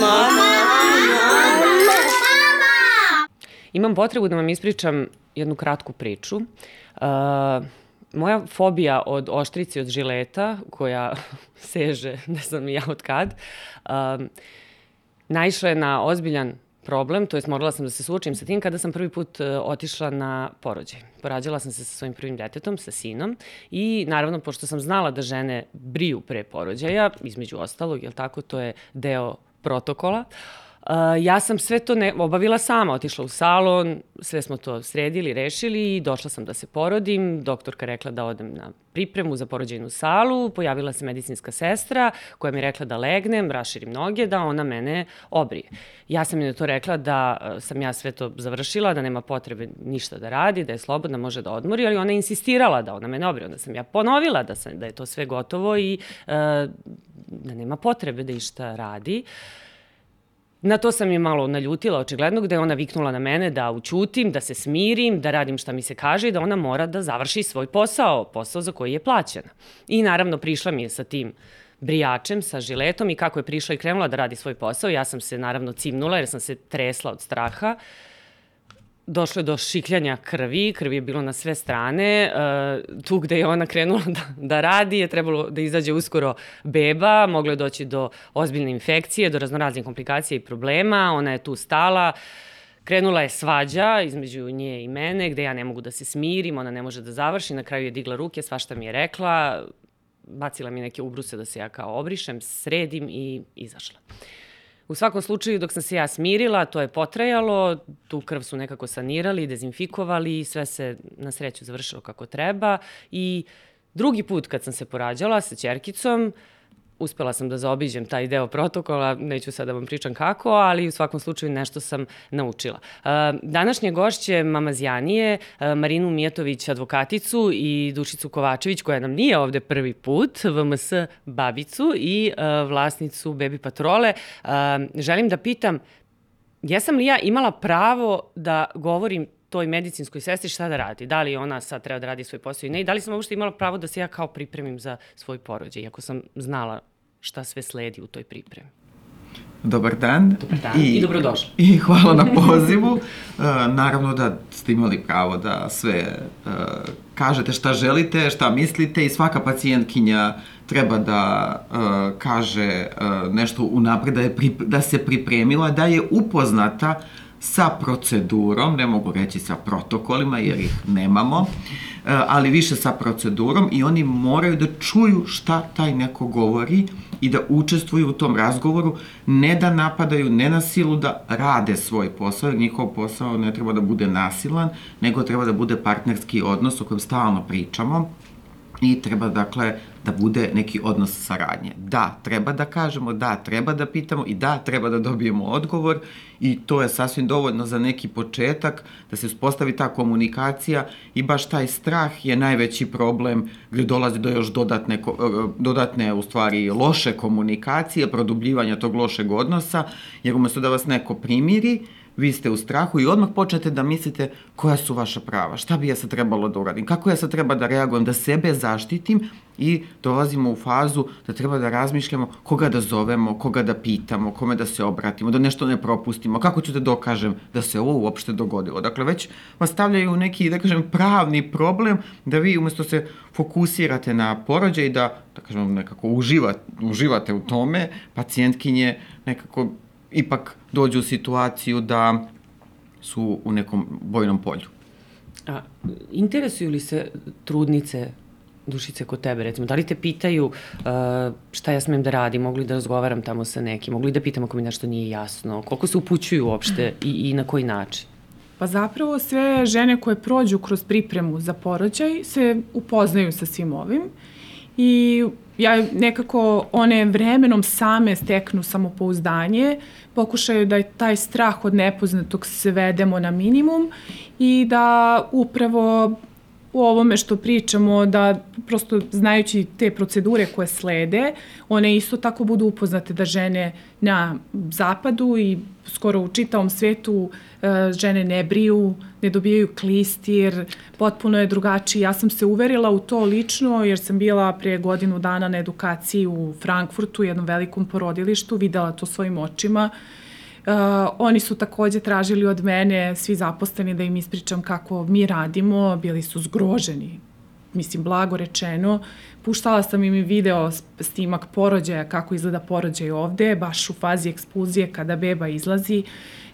Mama! Imam potrebu da vam ispričam jednu kratku priču. Uh, moja fobija od oštrice od žileta, koja seže, ne znam ja od kad, um, naišla je na ozbiljan problem, to jest morala sam da se suočim sa tim kada sam prvi put uh, otišla na porođaj. Porađala sam se sa svojim prvim detetom, sa sinom i naravno, pošto sam znala da žene briju pre porođaja, između ostalog, jel tako, to je deo protokola, uh, ja sam sve to ne, obavila sama, otišla u salon, sve smo to sredili, rešili i došla sam da se porodim. Doktorka rekla da odem na pripremu za porođajnu salu, pojavila se medicinska sestra koja mi rekla da legnem, raširim noge, da ona mene obrije. Ja sam joj to rekla da uh, sam ja sve to završila, da nema potrebe ništa da radi, da je slobodna, može da odmori, ali ona je insistirala da ona mene obrije. Onda sam ja ponovila da, sam, da je to sve gotovo i uh, da nema potrebe da išta radi. Uh, Na to sam je malo naljutila očigledno gde je ona viknula na mene da učutim, da se smirim, da radim šta mi se kaže i da ona mora da završi svoj posao, posao za koji je plaćena. I naravno prišla mi je sa tim brijačem, sa žiletom i kako je prišla i krenula da radi svoj posao, ja sam se naravno cimnula jer sam se tresla od straha. Uh, došlo je do šikljanja krvi, krvi je bilo na sve strane, uh, tu gde je ona krenula da, da radi je trebalo da izađe uskoro beba, moglo je doći do ozbiljne infekcije, do raznoraznih komplikacija i problema, ona je tu stala, Krenula je svađa između nje i mene, gde ja ne mogu da se smirim, ona ne može da završi, na kraju je digla ruke, svašta mi je rekla, bacila mi neke ubruse da se ja kao obrišem, sredim i izašla. Uh, U svakom slučaju, dok sam se ja smirila, to je potrajalo, tu krv su nekako sanirali, dezinfikovali i sve se na sreću završilo kako treba. I drugi put kad sam se porađala sa čerkicom, uh, uspela sam da zaobiđem taj deo protokola, neću sad da vam pričam kako, ali u svakom slučaju nešto sam naučila. Današnje gošće Mamazjanije, Marinu Mijatović advokaticu i Dušicu Kovačević, koja nam nije ovde prvi put, VMS babicu i vlasnicu Baby Patrole. Želim da pitam, jesam li ja imala pravo da govorim toj medicinskoj sestri šta da radi. Da li ona sad treba da radi svoj posao i ne. I da li sam uopšte imala pravo da se ja kao pripremim za svoj porođaj, iako sam znala šta sve sledi u toj pripremi. Dobar dan. Dobar dan i, i dobrodošli. I hvala na pozivu. uh, naravno da ste imali pravo da sve uh, kažete šta želite, šta mislite i svaka pacijentkinja treba da uh, kaže nešto unapred, da, je pri, da se pripremila, da je upoznata sa procedurom, ne mogu reći sa protokolima jer ih nemamo, e, ali više sa procedurom i oni moraju da čuju šta taj neko govori i da učestvuju u tom razgovoru, ne da napadaju, ne na silu da rade svoj posao, jer njihov posao ne treba da bude nasilan, nego treba da bude partnerski odnos o kojem stalno pričamo i treba dakle da bude neki odnos saradnje. Da, treba da kažemo, da, treba da pitamo i da, treba da dobijemo odgovor i to je sasvim dovoljno za neki početak da se uspostavi ta komunikacija i baš taj strah je najveći problem gde dolazi do još dodatne, dodatne u stvari loše komunikacije, produbljivanja tog lošeg odnosa, jer umesto da vas neko primiri, vi ste u strahu i odmah počnete da mislite koja su vaša prava, šta bi ja sad trebalo da uradim, kako ja sad treba da reagujem, da sebe zaštitim i dolazimo u fazu da treba da razmišljamo koga da zovemo, koga da pitamo, kome da se obratimo, da nešto ne propustimo, kako ću da dokažem da se ovo uopšte dogodilo. Dakle, već vas stavljaju neki, da kažem, pravni problem da vi umesto se fokusirate na porođaj da, da kažem, nekako uživate, uživate u tome, pacijentkinje nekako ipak dođu u situaciju da su u nekom bojnom polju. A, interesuju li se trudnice dušice kod tebe, recimo, da li te pitaju uh, šta ja smem da radim, mogu li da razgovaram tamo sa nekim, mogu li da pitam ako mi nešto nije jasno, koliko se upućuju uopšte i, i na koji način? Pa zapravo sve žene koje prođu kroz pripremu za porođaj se upoznaju sa svim ovim i ja nekako one vremenom same steknu samopouzdanje, pokušaju da taj strah od nepoznatog svedemo na minimum i da upravo u ovome što pričamo, da prosto znajući te procedure koje slede, one isto tako budu upoznate da žene na zapadu i skoro u čitavom svetu e, žene ne briju, ne dobijaju klistir, potpuno je drugačiji. Ja sam se uverila u to lično jer sam bila pre godinu dana na edukaciji u Frankfurtu, jednom velikom porodilištu, videla to svojim očima. Uh, oni su takođe tražili od mene, svi zaposleni, da im ispričam kako mi radimo, bili su zgroženi, mislim, blago rečeno. Puštala sam im video snimak porođaja, kako izgleda porođaj ovde, baš u fazi ekspulzije kada beba izlazi.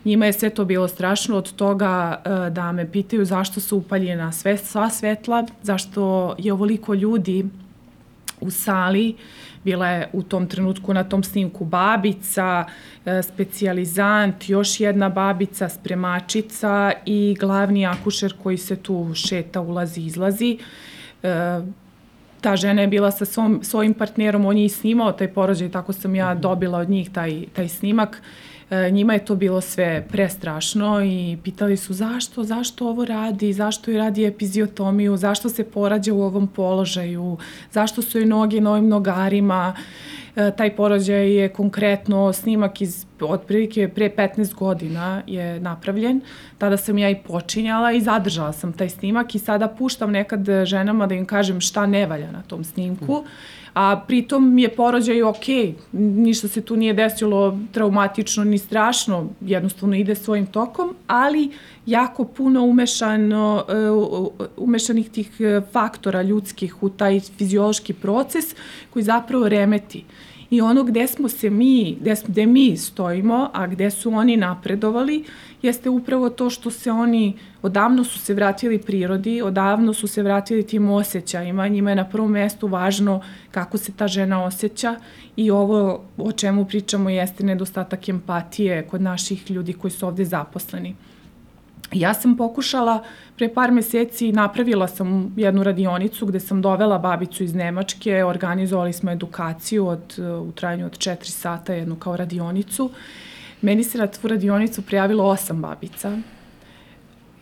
Njima je sve to bilo strašno od toga uh, da me pitaju zašto su upaljena sve, sva svetla, zašto je ovoliko ljudi u sali, bila je u tom trenutku na tom snimku babica, e, specijalizant, još jedna babica, spremačica i glavni akušer koji se tu šeta, ulazi, izlazi. E, ta žena je bila sa svom, svojim partnerom, on je i snimao taj porođaj, tako sam ja dobila od njih taj, taj snimak. E, njima je to bilo sve prestrašno i pitali su zašto, zašto ovo radi, zašto joj radi epiziotomiju, zašto se porađa u ovom položaju, zašto su joj noge na ovim nogarima. E, taj porođaj je konkretno snimak iz otprilike pre 15 godina je napravljen. Tada sam ja i počinjala i zadržala sam taj snimak i sada puštam nekad ženama da im kažem šta ne valja na tom snimku. Mm a pritom je porođaj ok, ništa se tu nije desilo traumatično ni strašno, jednostavno ide svojim tokom, ali jako puno umešano, e, umešanih tih e, faktora ljudskih u taj fiziološki proces koji zapravo remeti. I ono gde smo se mi, gde, gde mi stojimo, a gde su oni napredovali, jeste upravo to što se oni odavno su se vratili prirodi, odavno su se vratili tim osjećajima, njima je na prvom mestu važno kako se ta žena osjeća i ovo o čemu pričamo jeste nedostatak empatije kod naših ljudi koji su ovde zaposleni. Ja sam pokušala pre par meseci, napravila sam jednu radionicu gde sam dovela babicu iz Nemačke, organizovali smo edukaciju od, u trajanju od 4 sata, jednu kao radionicu. Meni se na tvu radionicu prijavilo osam babica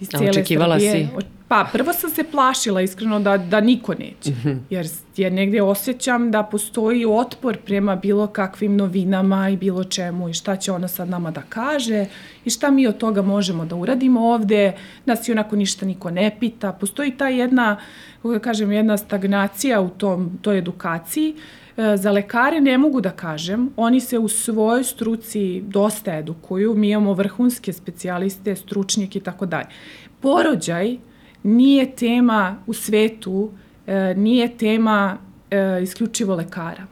iz cijele Očekivala Srbije. si? Pa, prvo sam se plašila iskreno da, da niko neće, mhm. jer je negde osjećam da postoji otpor prema bilo kakvim novinama i bilo čemu i šta će ona sad nama da kaže i šta mi od toga možemo da uradimo ovde, nas i onako ništa niko ne pita. Postoji ta jedna, kako da kažem, jedna stagnacija u tom, toj edukaciji. E, za lekare ne mogu da kažem, oni se u svojoj struci dosta edukuju, mi imamo vrhunske specijaliste, stručnjake i tako dalje. Porođaj nije tema u svetu, e, nije tema e, isključivo lekara.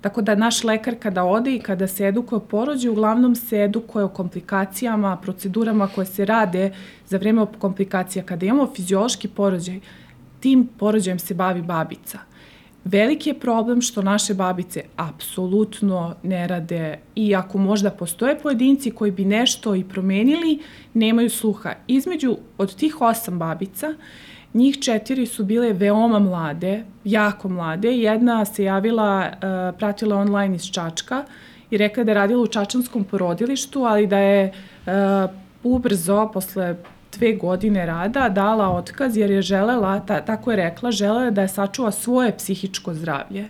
Tako da naš lekar kada ode i kada se edukuje o porođaju, uglavnom se edukuje o komplikacijama, procedurama koje se rade za vreme komplikacija. Kada imamo fiziološki porođaj, tim porođajem se bavi babica. Veliki je problem što naše babice apsolutno ne rade i ako možda postoje pojedinci koji bi nešto i promenili, nemaju sluha. Između od tih osam babica, njih četiri su bile veoma mlade, jako mlade. Jedna se javila, uh, pratila online iz Čačka i rekla da je radila u Čačanskom porodilištu, ali da je uh, ubrzo, posle dve godine rada dala otkaz jer je želela, ta, tako je rekla, želela da je sačuva svoje psihičko zdravlje.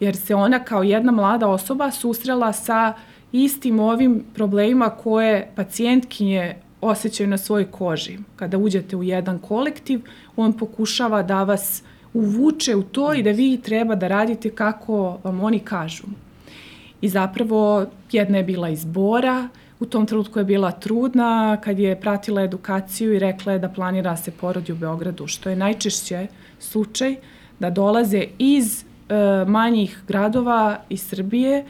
Jer se ona kao jedna mlada osoba susrela sa istim ovim problemima koje pacijentkinje osjećaju na svojoj koži. Kada uđete u jedan kolektiv, on pokušava da vas uvuče u to i da vi treba da radite kako vam oni kažu. I zapravo jedna je bila iz Bora, U tom trenutku je bila trudna kad je pratila edukaciju i rekla je da planira da se porodi u Beogradu, što je najčešće slučaj da dolaze iz e, manjih gradova iz Srbije e,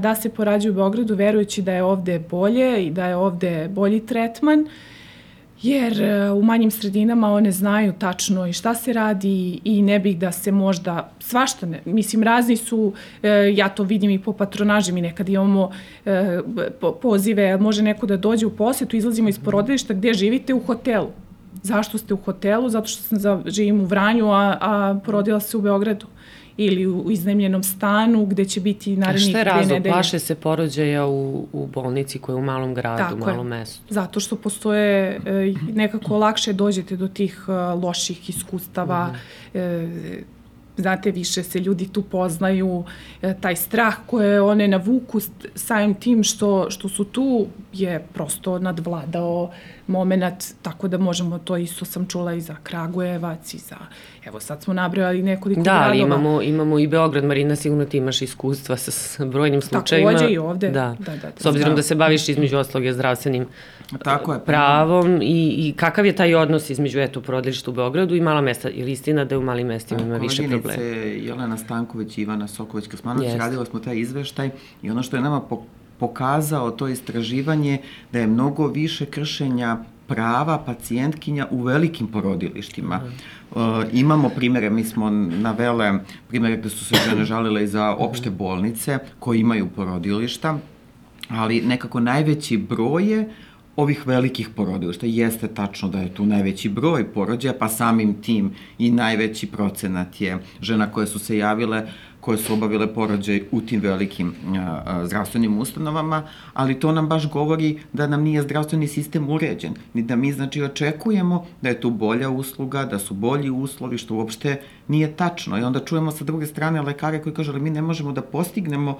da se porađaju u Beogradu verujući da je ovde bolje i da je ovde bolji tretman jer e, u manjim sredinama one znaju tačno i šta se radi i ne bih da se možda svašta ne, mislim razni su, e, ja to vidim i po patronaži, mi nekad imamo e, pozive, može neko da dođe u posetu, izlazimo iz porodilišta gde živite u hotelu. Zašto ste u hotelu? Zato što sam za, živim u Vranju, a, a porodila se u Beogradu. Ili u iznajmljenom stanu gde će biti A narednih šta je dve razlog? nedelje. Plaše se porođaja u, u bolnici koja je u malom gradu, Tako je. malom mestu. Zato što postoje e, nekako lakše dođete do tih e, loših iskustava, Mhm. e, znate, više se ljudi tu poznaju, e, taj strah koje one navuku samim tim što, što su tu je prosto nadvladao moment, tako da možemo, to isto sam čula i za Kragujevac i za, evo sad smo nabrojali nekoliko Da, ali gradova. imamo, imamo i Beograd, Marina, sigurno ti imaš iskustva sa, sa brojnim slučajima. Takođe i ovde. Da. Da, da, da. S obzirom Da. da se baviš između ostalog je zdravstvenim Tako je. pravom i, i kakav je taj odnos između eto porodilišta u Beogradu i mala mesta? Ili istina da u malim mestima ima više Koleginice problema? Jelena Stanković i Ivana Soković-Kasmanović Jeste. radila smo taj izveštaj i ono što je nama po- pokazao to istraživanje da je mnogo više kršenja prava pacijentkinja u velikim porodilištima. E, imamo primere, mi smo navele primere gde su se žene žalile i za opšte bolnice koji imaju porodilišta, ali nekako najveći broj je ovih velikih porodilišta. Jeste tačno da je tu najveći broj porođaja, pa samim tim i najveći procenat je žena koje su se javile koje su obavile porođaj u tim velikim zdravstvenim ustanovama, ali to nam baš govori da nam nije zdravstveni sistem uređen, ni da mi znači očekujemo da je tu bolja usluga, da su bolji uslovi, što uopšte nije tačno. I onda čujemo sa druge strane lekare koji kažu, ali mi ne možemo da postignemo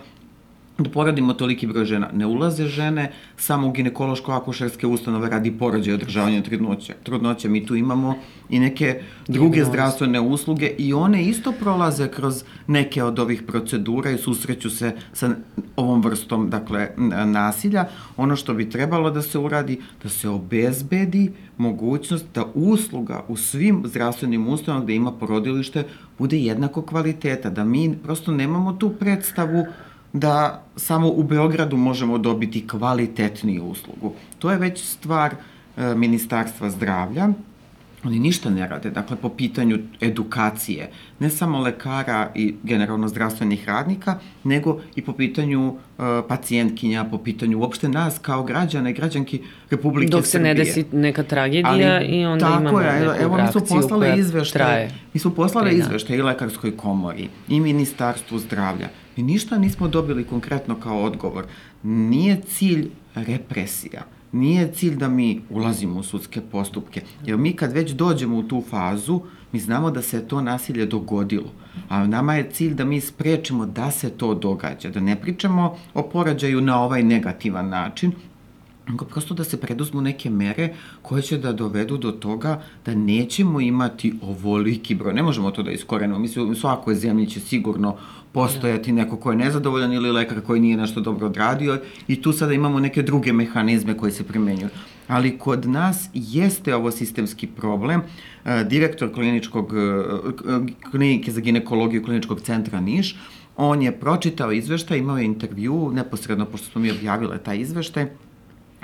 da poradimo toliki broj žena. Ne ulaze žene samo u ginekološko-akušerske ustanove radi porođaja i održavanja trudnoće. Trudnoće mi tu imamo i neke druge zdravstvene usluge i one isto prolaze kroz neke od ovih procedura i susreću se sa ovom vrstom dakle, nasilja. Ono što bi trebalo da se uradi, da se obezbedi mogućnost da usluga u svim zdravstvenim ustanovama gde ima porodilište bude jednako kvaliteta, da mi prosto nemamo tu predstavu da samo u Beogradu možemo dobiti kvalitetniju uslugu. To je već stvar e, Ministarstva zdravlja, Oni ništa ne rade, dakle, po pitanju edukacije, ne samo lekara i generalno zdravstvenih radnika, nego i po pitanju e, pacijentkinja, po pitanju uopšte nas kao građana i građanki Republike Dok se ne Srbije. desi neka tragedija i onda tako imamo je, neku evo mi reakciju poslale koja izveštaj, traje. mi smo poslale Tri dana. izveštaj i Lekarskoj komori i Ministarstvu zdravlja. Mi ništa nismo dobili konkretno kao odgovor. Nije cilj represija. Nije cilj da mi ulazimo u sudske postupke. Jer mi kad već dođemo u tu fazu, mi znamo da se to nasilje dogodilo. A nama je cilj da mi sprečimo da se to događa. Da ne pričamo o porađaju na ovaj negativan način, nego prosto da se preduzmu neke mere koje će da dovedu do toga da nećemo imati ovoliki broj. Ne možemo to da iskorenimo. Mislim, u svakoj zemlji će sigurno postojati neko ko je nezadovoljan ili lekar koji nije nešto dobro odradio i tu sada imamo neke druge mehanizme koji se primenjuju. Ali kod nas jeste ovo sistemski problem. E, Direktor kliničkog, e, klinike za ginekologiju kliničkog centra Niš, on je pročitao izveštaj, imao je intervju, neposredno pošto smo mi objavile taj izveštaj,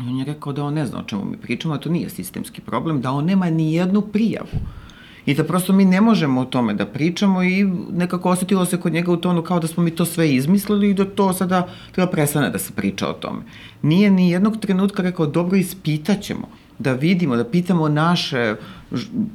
on je rekao da on ne zna o čemu mi pričamo, da to nije sistemski problem, da on nema ni jednu prijavu. I da prosto mi ne možemo o tome da pričamo i nekako osetilo se kod njega u tonu kao da smo mi to sve izmislili i da to sada treba prestane da se priča o tome. Nije ni jednog trenutka rekao dobro ispitaćemo da vidimo, da pitamo naše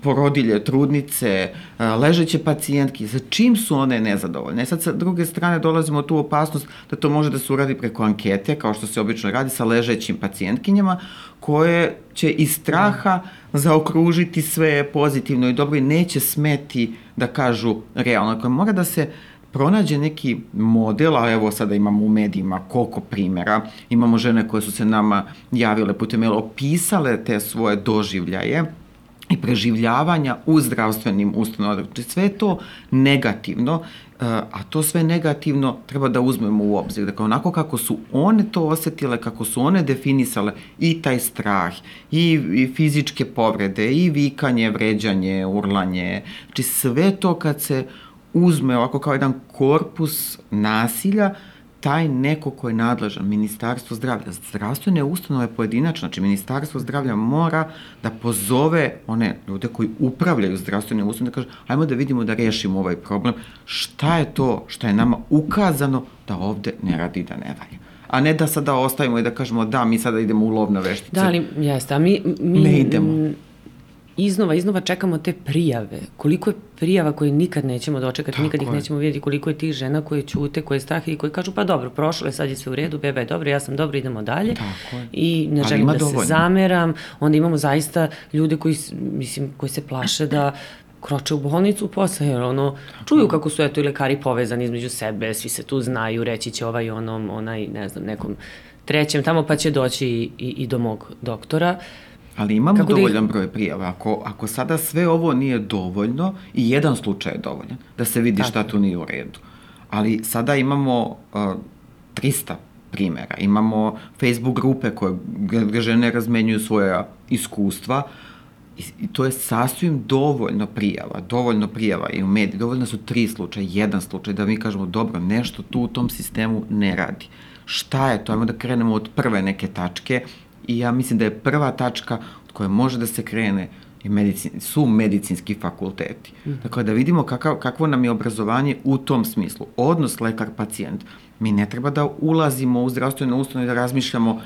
porodilje, trudnice, a, ležeće pacijentke, za čim su one nezadovoljne. E sad sa druge strane dolazimo tu opasnost da to može da se uradi preko ankete, kao što se obično radi sa ležećim pacijentkinjama, koje će iz straha zaokružiti sve pozitivno i dobro i neće smeti da kažu realno. Dakle, mora da se pronađe neki model, a evo sada imamo u medijima koliko primjera, imamo žene koje su se nama javile putem maila, opisale te svoje doživljaje, i preživljavanja u zdravstvenim ustanovama. Znači sve to negativno, e, a to sve negativno treba da uzmemo u obzir. Dakle, onako kako su one to osetile, kako su one definisale i taj strah, i, i fizičke povrede, i vikanje, vređanje, urlanje, znači sve to kad se uzme ovako kao jedan korpus nasilja, taj neko ko je nadležan, Ministarstvo zdravlja, zdravstvene ustanove pojedinačno, znači Ministarstvo zdravlja mora da pozove one ljude koji upravljaju zdravstvene ustanove, da kaže, ajmo da vidimo da rešimo ovaj problem, šta je to šta je nama ukazano da ovde ne radi da ne valja. A ne da sada ostavimo i da kažemo da, mi sada idemo u lov na veštice. Da, ali jeste, a mi... mi Ne idemo. Iznova, iznova čekamo te prijave. Koliko je prijava koje nikad nećemo dočekati, Tako nikad ih je. nećemo vidjeti, koliko je tih žena koje ćute, koje strahe i koje kažu pa dobro, prošlo je, sad je sve u redu, beba je dobro, ja sam dobro, idemo dalje. Tako je. I ne Ali želim da dovoljno. se zameram. Onda imamo zaista ljude koji, mislim, koji se plaše da kroče u bolnicu posle, jer ono, čuju kako su eto i lekari povezani između sebe, svi se tu znaju, reći će ovaj onom, onaj, ne znam, nekom trećem tamo, pa će doći i, i, i do mog doktora. Ali imamo Kako da ih- dovoljan broj prijava. Ako, ako sada sve ovo nije dovoljno, i jedan slučaj je dovoljan, da se vidi šta tu nije u redu. Ali sada imamo uh, 300 primera, imamo Facebook grupe koje, gde žene razmenjuju svoja iskustva i, i to je sasvim dovoljno prijava, dovoljno prijava i u mediji, dovoljno su tri slučaja, jedan slučaj, da mi kažemo dobro, nešto tu u tom sistemu ne radi. Šta je to? Ajmo da krenemo od prve neke tačke i ja mislim da je prva tačka od koje može da se krene i medicin, su medicinski fakulteti. Dakle, da vidimo kakav, kakvo nam je obrazovanje u tom smislu. Odnos lekar-pacijent. Mi ne treba da ulazimo u zdravstvene ustanove i da razmišljamo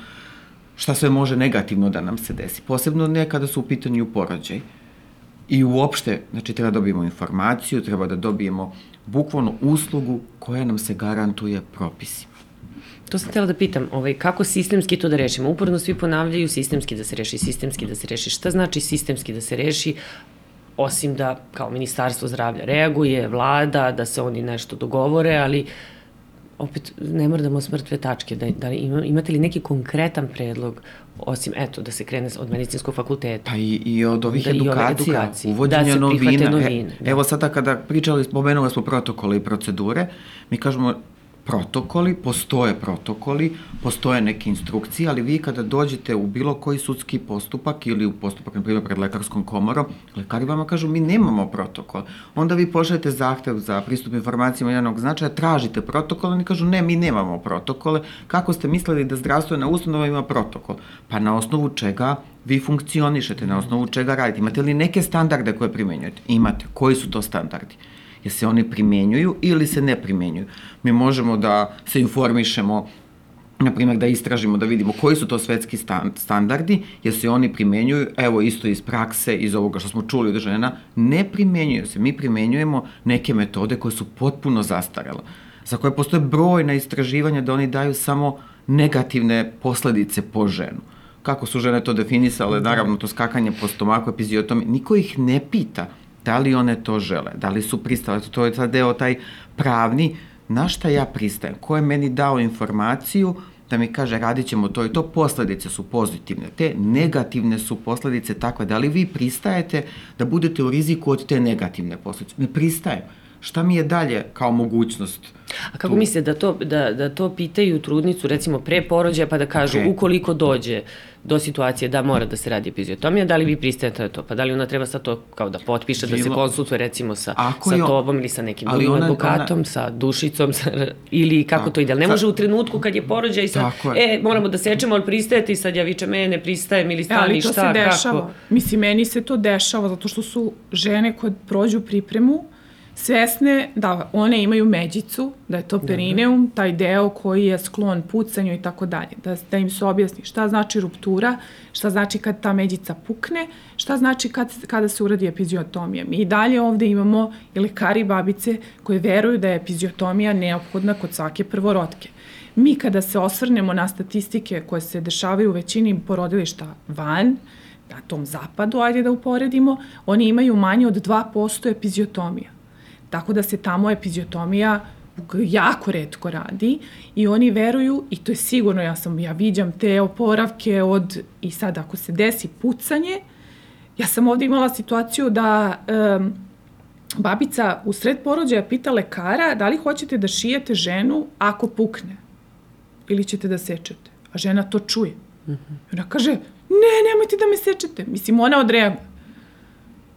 šta sve može negativno da nam se desi. Posebno ne kada su u pitanju porođaj. I uopšte, znači treba da dobijemo informaciju, treba da dobijemo bukvalno uslugu koja nam se garantuje propisima. To sam htjela da pitam, ovaj, kako sistemski to da rešimo? Uporno svi ponavljaju sistemski da se reši, sistemski da se reši. Šta znači sistemski da se reši? Osim da kao ministarstvo zdravlja reaguje, vlada, da se oni nešto dogovore, ali opet ne mrdamo s mrtve tačke. Da, da ima, imate li neki konkretan predlog osim, eto, da se krene od medicinskog fakulteta? Pa i, i od ovih Da, edukacija, edukacije. uvođenja Da novina. novine, E, da. Evo sada kada pričali, spomenuli smo protokole i procedure, mi kažemo protokoli, postoje protokoli, postoje neke instrukcije, ali vi kada dođete u bilo koji sudski postupak ili u postupak, na primjer, pred lekarskom komorom, lekari vama kažu mi nemamo protokol. Onda vi pošaljete zahtev za pristup informacijama javnog značaja, tražite protokol, oni kažu ne, mi nemamo protokole. Kako ste mislili da zdravstvena ustanova ima protokol? Pa na osnovu čega vi funkcionišete, na osnovu čega radite? Imate li neke standarde koje primenjujete? Imate. Koji su to standardi? Jer se oni primenjuju ili se ne primenjuju. Mi možemo da se informišemo na primjer da istražimo, da vidimo koji su to svetski stan, standardi, jer se oni primenjuju, evo isto iz prakse, iz ovoga što smo čuli od žena, ne primenjuju se. Mi primenjujemo neke metode koje su potpuno zastarele, za koje postoje brojna istraživanja da oni daju samo negativne posledice po ženu. Kako su žene to definisale, naravno to skakanje po stomaku, epiziotomi, niko ih ne pita da li one to žele, da li su pristale, to je sad deo taj pravni, na šta ja pristajem, ko je meni dao informaciju da mi kaže radit ćemo to i to, posledice su pozitivne, te negativne su posledice takve, da li vi pristajete da budete u riziku od te negativne posledice? Ne pristajem. Šta mi je dalje kao mogućnost? A kako mislite da to, da, da to pitaju trudnicu recimo pre porođaja pa da kažu Okej. ukoliko dođe do situacije da mora da se radi epiziotomija, da li vi pristajete na to? Pa da li ona treba sad to kao da potpiše, da se Bilo- konsultuje recimo sa, Ako sa je on- tobom ili sa nekim ali drugim ona- advokatom, ona- sa dušicom, sa, ili kako Tako. to ide? Ali ne Sad- može u trenutku kad je porođaj i sad, e, moramo da sečemo, ali pristajete i sad ja vičem, e, ne pristajem ili E, stani, ali to šta, se dešava. kako? Mislim, meni se to dešava zato što su žene koje prođu pripremu svesne da one imaju međicu, da je to perineum, taj deo koji je sklon pucanju i tako dalje. Da, da im se objasni šta znači ruptura, šta znači kad ta međica pukne, šta znači kad, kada se uradi epiziotomija. Mi i dalje ovde imamo i lekari i babice koje veruju da je epiziotomija neophodna kod svake prvorotke. Mi kada se osvrnemo na statistike koje se dešavaju u većini porodilišta van, na tom zapadu, ajde da uporedimo, oni imaju manje od 2% epiziotomija. Tako da se tamo epiziotomija jako redko radi i oni veruju, i to je sigurno, ja sam, ja viđam te oporavke od, i sad ako se desi pucanje, ja sam ovde imala situaciju da um, babica u sred porođaja pita lekara da li hoćete da šijete ženu ako pukne ili ćete da sečete. A žena to čuje. I ona kaže, ne, nemojte da me sečete. Mislim, ona odreaguje.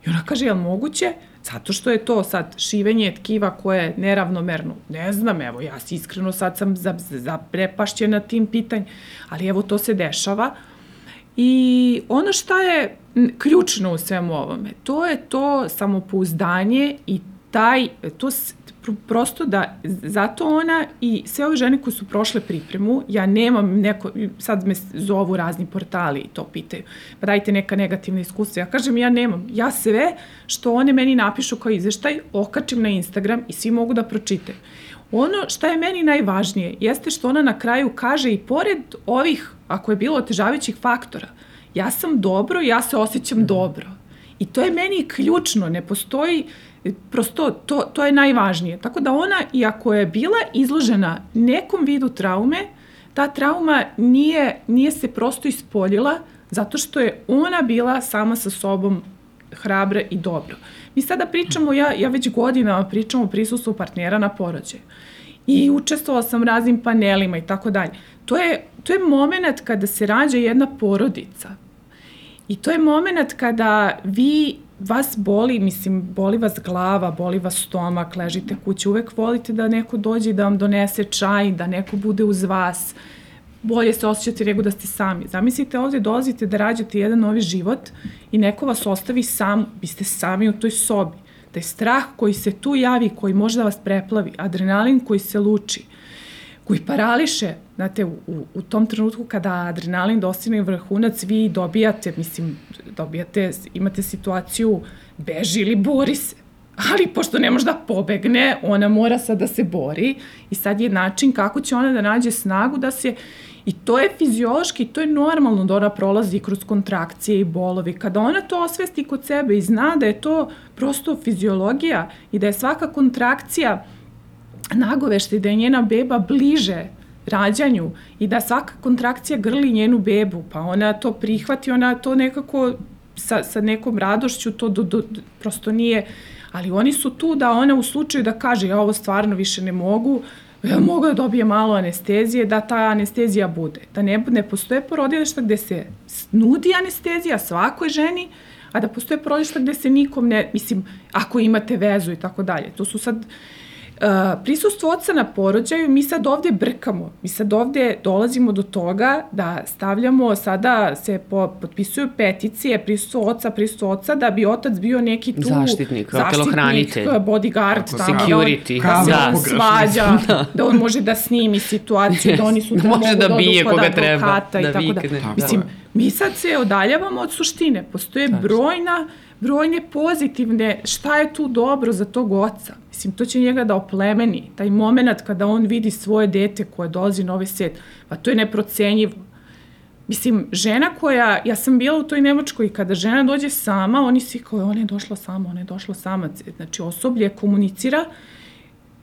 I ona kaže, jel moguće? Zato što je to sad šivenje tkiva koje je neravnomerno. Ne znam, evo, ja si iskreno sad sam zaprepašćena tim pitanjem, ali evo to se dešava. I ono šta je ključno u svemu ovome, to je to samopouzdanje i taj, to prosto da, zato ona i sve ove žene koje su prošle pripremu, ja nemam neko, sad me zovu razni portali i to pitaju, pa dajte neka negativna iskustva. Ja kažem, ja nemam. Ja sve što one meni napišu kao izveštaj, okačim na Instagram i svi mogu da pročitaju. Ono šta je meni najvažnije jeste što ona na kraju kaže i pored ovih, ako je bilo otežavajućih faktora, ja sam dobro, ja se osjećam dobro. I to je meni ključno, ne postoji, prosto to, to je najvažnije. Tako da ona, iako je bila izložena nekom vidu traume, ta trauma nije, nije se prosto ispoljila zato što je ona bila sama sa sobom hrabra i dobro. Mi sada pričamo, ja, ja već godinama pričam o prisustvu partnera na porođaju. I učestvovala sam raznim panelima i tako dalje. To je, to je moment kada se rađa jedna porodica. I to je moment kada vi vas boli, mislim, boli vas glava, boli vas stomak, ležite kući, uvek volite da neko dođe i da vam donese čaj, da neko bude uz vas, bolje se osjećate nego da ste sami. Zamislite ovde dolazite da rađate jedan novi život i neko vas ostavi sam, vi ste sami u toj sobi. Da je strah koji se tu javi, koji može da vas preplavi, adrenalin koji se luči, koji parališe, znate, u, u, tom trenutku kada adrenalin dostigne vrhunac, vi dobijate, mislim, dobijate, imate situaciju beži ili bori se. Ali pošto ne može da pobegne, ona mora sad da se bori i sad je način kako će ona da nađe snagu da se I to je fiziološki, to je normalno da ona prolazi kroz kontrakcije i bolovi. Kada ona to osvesti kod sebe i zna da je to prosto fiziologija i da je svaka kontrakcija nagovešta i da je njena beba bliže rađanju i da svaka kontrakcija grli njenu bebu, pa ona to prihvati, ona to nekako sa, sa nekom radošću, to do, do, prosto nije, ali oni su tu da ona u slučaju da kaže ja ovo stvarno više ne mogu, ja mogu da dobije malo anestezije, da ta anestezija bude. Da ne, ne postoje porodilišta gde se nudi anestezija svakoj ženi, a da postoje porodilišta gde se nikom ne, mislim, ako imate vezu i tako dalje. To su sad, prisustvo oca na porođaju, mi sad ovde brkamo. Mi sad ovde dolazimo do toga da stavljamo, sada se po, potpisuju peticije prisustvo oca, prisustvo oca, da bi otac bio neki tu zaštitnik, telohranitelj, bodyguard, tamo, security, da, on, da, da se svađa, da. da on može da snimi situaciju, da oni su da može da bije koga treba, da tako vikne. da. Mislim, mi sad se odaljavamo od suštine. Postoje brojna brojne pozitivne, šta je tu dobro za tog oca. Mislim, to će njega da oplemeni. Taj moment kada on vidi svoje dete koje dolazi na ovaj svet, pa to je neprocenjivo. Mislim, žena koja, ja sam bila u toj Nemačkoj, kada žena dođe sama, oni svi kao, ona je došla sama, ona je došla sama. Znači, osoblje komunicira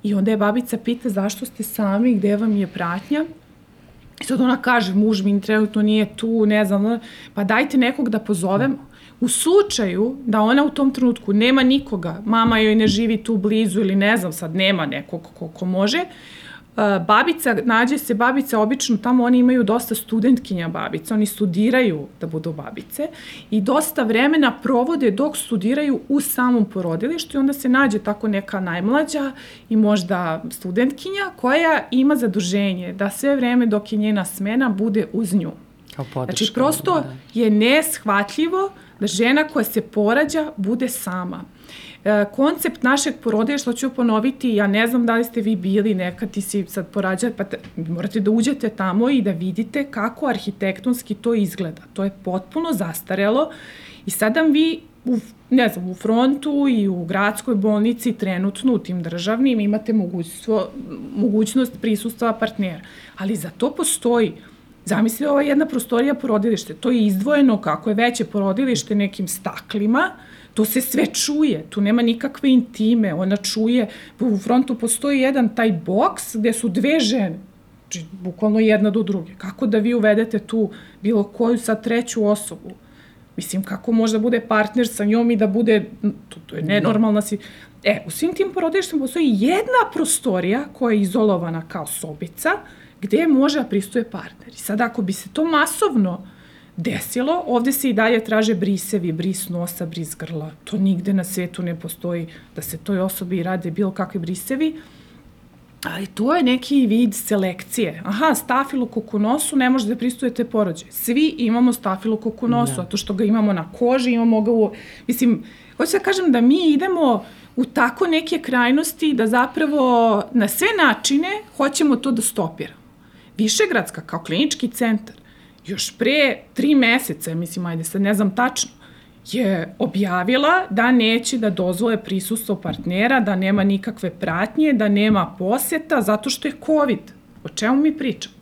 i onda je babica pita zašto ste sami, gde vam je pratnja. I sad ona kaže, muž mi trenutno nije tu, ne znam, pa dajte nekog da pozovemo. U slučaju da ona u tom trenutku nema nikoga, mama joj ne živi tu blizu ili ne znam sad, nema nekog ko, ko može, uh, babica, nađe se babica, obično tamo oni imaju dosta studentkinja babica, oni studiraju da budu babice i dosta vremena provode dok studiraju u samom porodilištu i onda se nađe tako neka najmlađa i možda studentkinja koja ima zaduženje da sve vreme dok je njena smena bude uz nju. Kao podrška. Znači, prosto da. je neshvatljivo da žena koja se porađa bude sama. E, koncept našeg porodilja, što ću ponoviti, ja ne znam da li ste vi bili nekad ti si sad porađa, pa te, morate da uđete tamo i da vidite kako arhitektonski to izgleda. To je potpuno zastarelo i sada vi u, ne znam, u frontu i u gradskoj bolnici trenutno u tim državnim imate mogućstvo, mogućnost prisustva partnera. Ali za to postoji Zamisli, je jedna prostorija porodilište, to je izdvojeno kako je veće porodilište nekim staklima, to se sve čuje, tu nema nikakve intime, ona čuje, u frontu postoji jedan taj boks gde su dve žene, znači bukvalno jedna do druge. Kako da vi uvedete tu bilo koju sad treću osobu? Mislim, kako može da bude partner sa njom i da bude, to, to je nenormalna si... E, u svim tim porodilištima postoji jedna prostorija koja je izolovana kao sobica, gde može da pristuje partner. I sad ako bi se to masovno desilo, ovde se i dalje traže brisevi, bris nosa, bris grla. To nigde na svetu ne postoji da se toj osobi rade bilo kakve brisevi, ali to je neki vid selekcije. Aha, stafilokoku nosu ne može da pristujete porođaj. Svi imamo stafilokoku nosu, da. zato što ga imamo na koži, imamo ga u... Mislim, hoću da kažem da mi idemo u tako neke krajnosti da zapravo na sve načine hoćemo to da stopiramo. Višegradska kao klinički centar još pre tri meseca, mislim, ajde sad ne znam tačno, je objavila da neće da dozvole prisustvo partnera, da nema nikakve pratnje, da nema poseta, zato što je COVID. O čemu mi pričamo?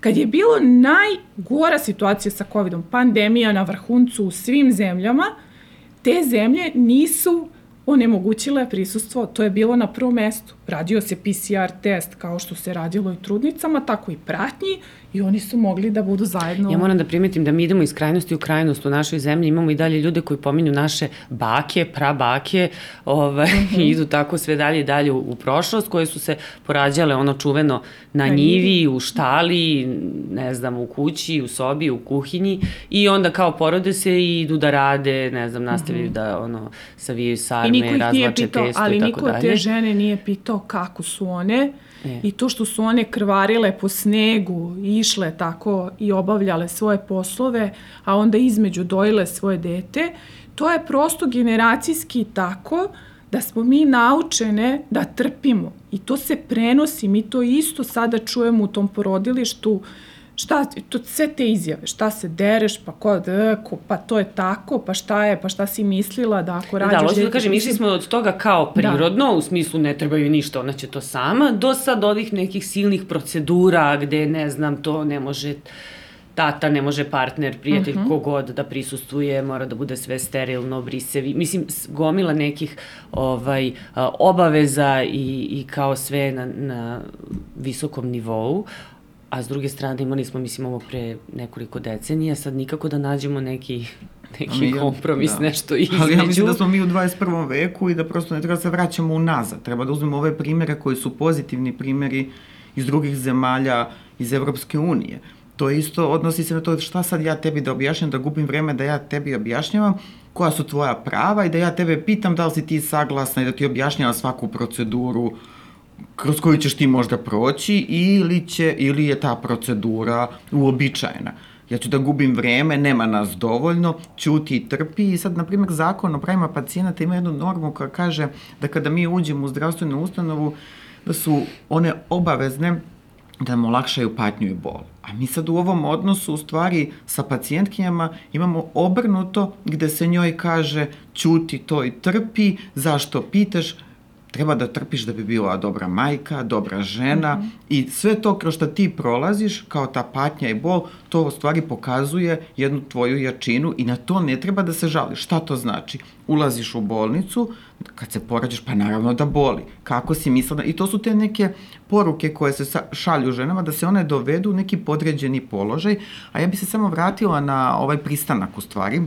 Kad je bilo najgora situacija sa COVID-om, pandemija na vrhuncu u svim zemljama, te zemlje nisu onemogućile prisustvo, to je bilo na prvom mestu. Radio se PCR test kao što se radilo i trudnicama, tako i pratnji i oni su mogli da budu zajedno. Ja moram da primetim da mi idemo iz krajnosti u krajnost u našoj zemlji, imamo i dalje ljude koji pominju naše bake, prabake, ovaj, mm -hmm. idu tako sve dalje i dalje u, u prošlost, koje su se porađale ono čuveno na, na njivi, u štali, ne znam, u kući, u sobi, u kuhinji i onda kao porode se i idu da rade, ne znam, nastavljaju mm -hmm. da ono, savijaju sarme, razlače testo i tako dalje. Ali niko te žene nije pitao kako su one, I to što su one krvarile po snegu, išle tako i obavljale svoje poslove, a onda između dojile svoje dete, to je prosto generacijski tako da smo mi naučene da trpimo. I to se prenosi, mi to isto sada čujemo u tom porodilištu, uh, šta, to, sve te izjave, šta se dereš, pa ko, da, ko, pa to je tako, pa šta je, pa šta si mislila da ako rađaš... Da, ložno da kažem, išli smo od toga kao da. prirodno, da. u smislu ne trebaju ništa, ona će to sama, do sad ovih nekih silnih procedura gde, ne znam, to ne može tata, ne može partner, prijatelj, uh mhm. -huh. kogod da prisustuje, mora da bude sve sterilno, brisevi. Mislim, gomila nekih ovaj, obaveza i, i kao sve na, na visokom nivou a s druge strane imali smo, mislim, ovo pre nekoliko decenija, sad nikako da nađemo neki neki mi, kompromis, da. nešto između. Ali ja mislim da smo mi u 21. veku i da prosto ne treba da se vraćamo unazad. Treba da uzmemo ove primere koji su pozitivni primeri iz drugih zemalja iz Evropske unije. To isto odnosi se na to šta sad ja tebi da objašnjam, da gubim vreme da ja tebi objašnjavam koja su tvoja prava i da ja tebe pitam da li si ti saglasna i da ti objašnjava svaku proceduru kroz koju ćeš ti možda proći ili, će, ili je ta procedura uobičajena. Ja ću da gubim vreme, nema nas dovoljno, ćuti i trpi i sad, na primjer, zakon o pravima pacijenata ima jednu normu koja kaže da kada mi uđemo u zdravstvenu ustanovu, da su one obavezne da nam olakšaju patnju i bol. A mi sad u ovom odnosu, u stvari, sa pacijentkinjama imamo obrnuto gde se njoj kaže ćuti to i trpi, zašto pitaš, treba da trpiš da bi bila dobra majka, dobra žena mm -hmm. i sve to kroz što ti prolaziš kao ta patnja i bol, to u stvari pokazuje jednu tvoju jačinu i na to ne treba da se žališ. Šta to znači? Ulaziš u bolnicu, kad se porađaš, pa naravno da boli. Kako si mislila? I to su te neke poruke koje se šalju ženama da se one dovedu u neki podređeni položaj, a ja bi se samo vratila na ovaj pristanak u stvari,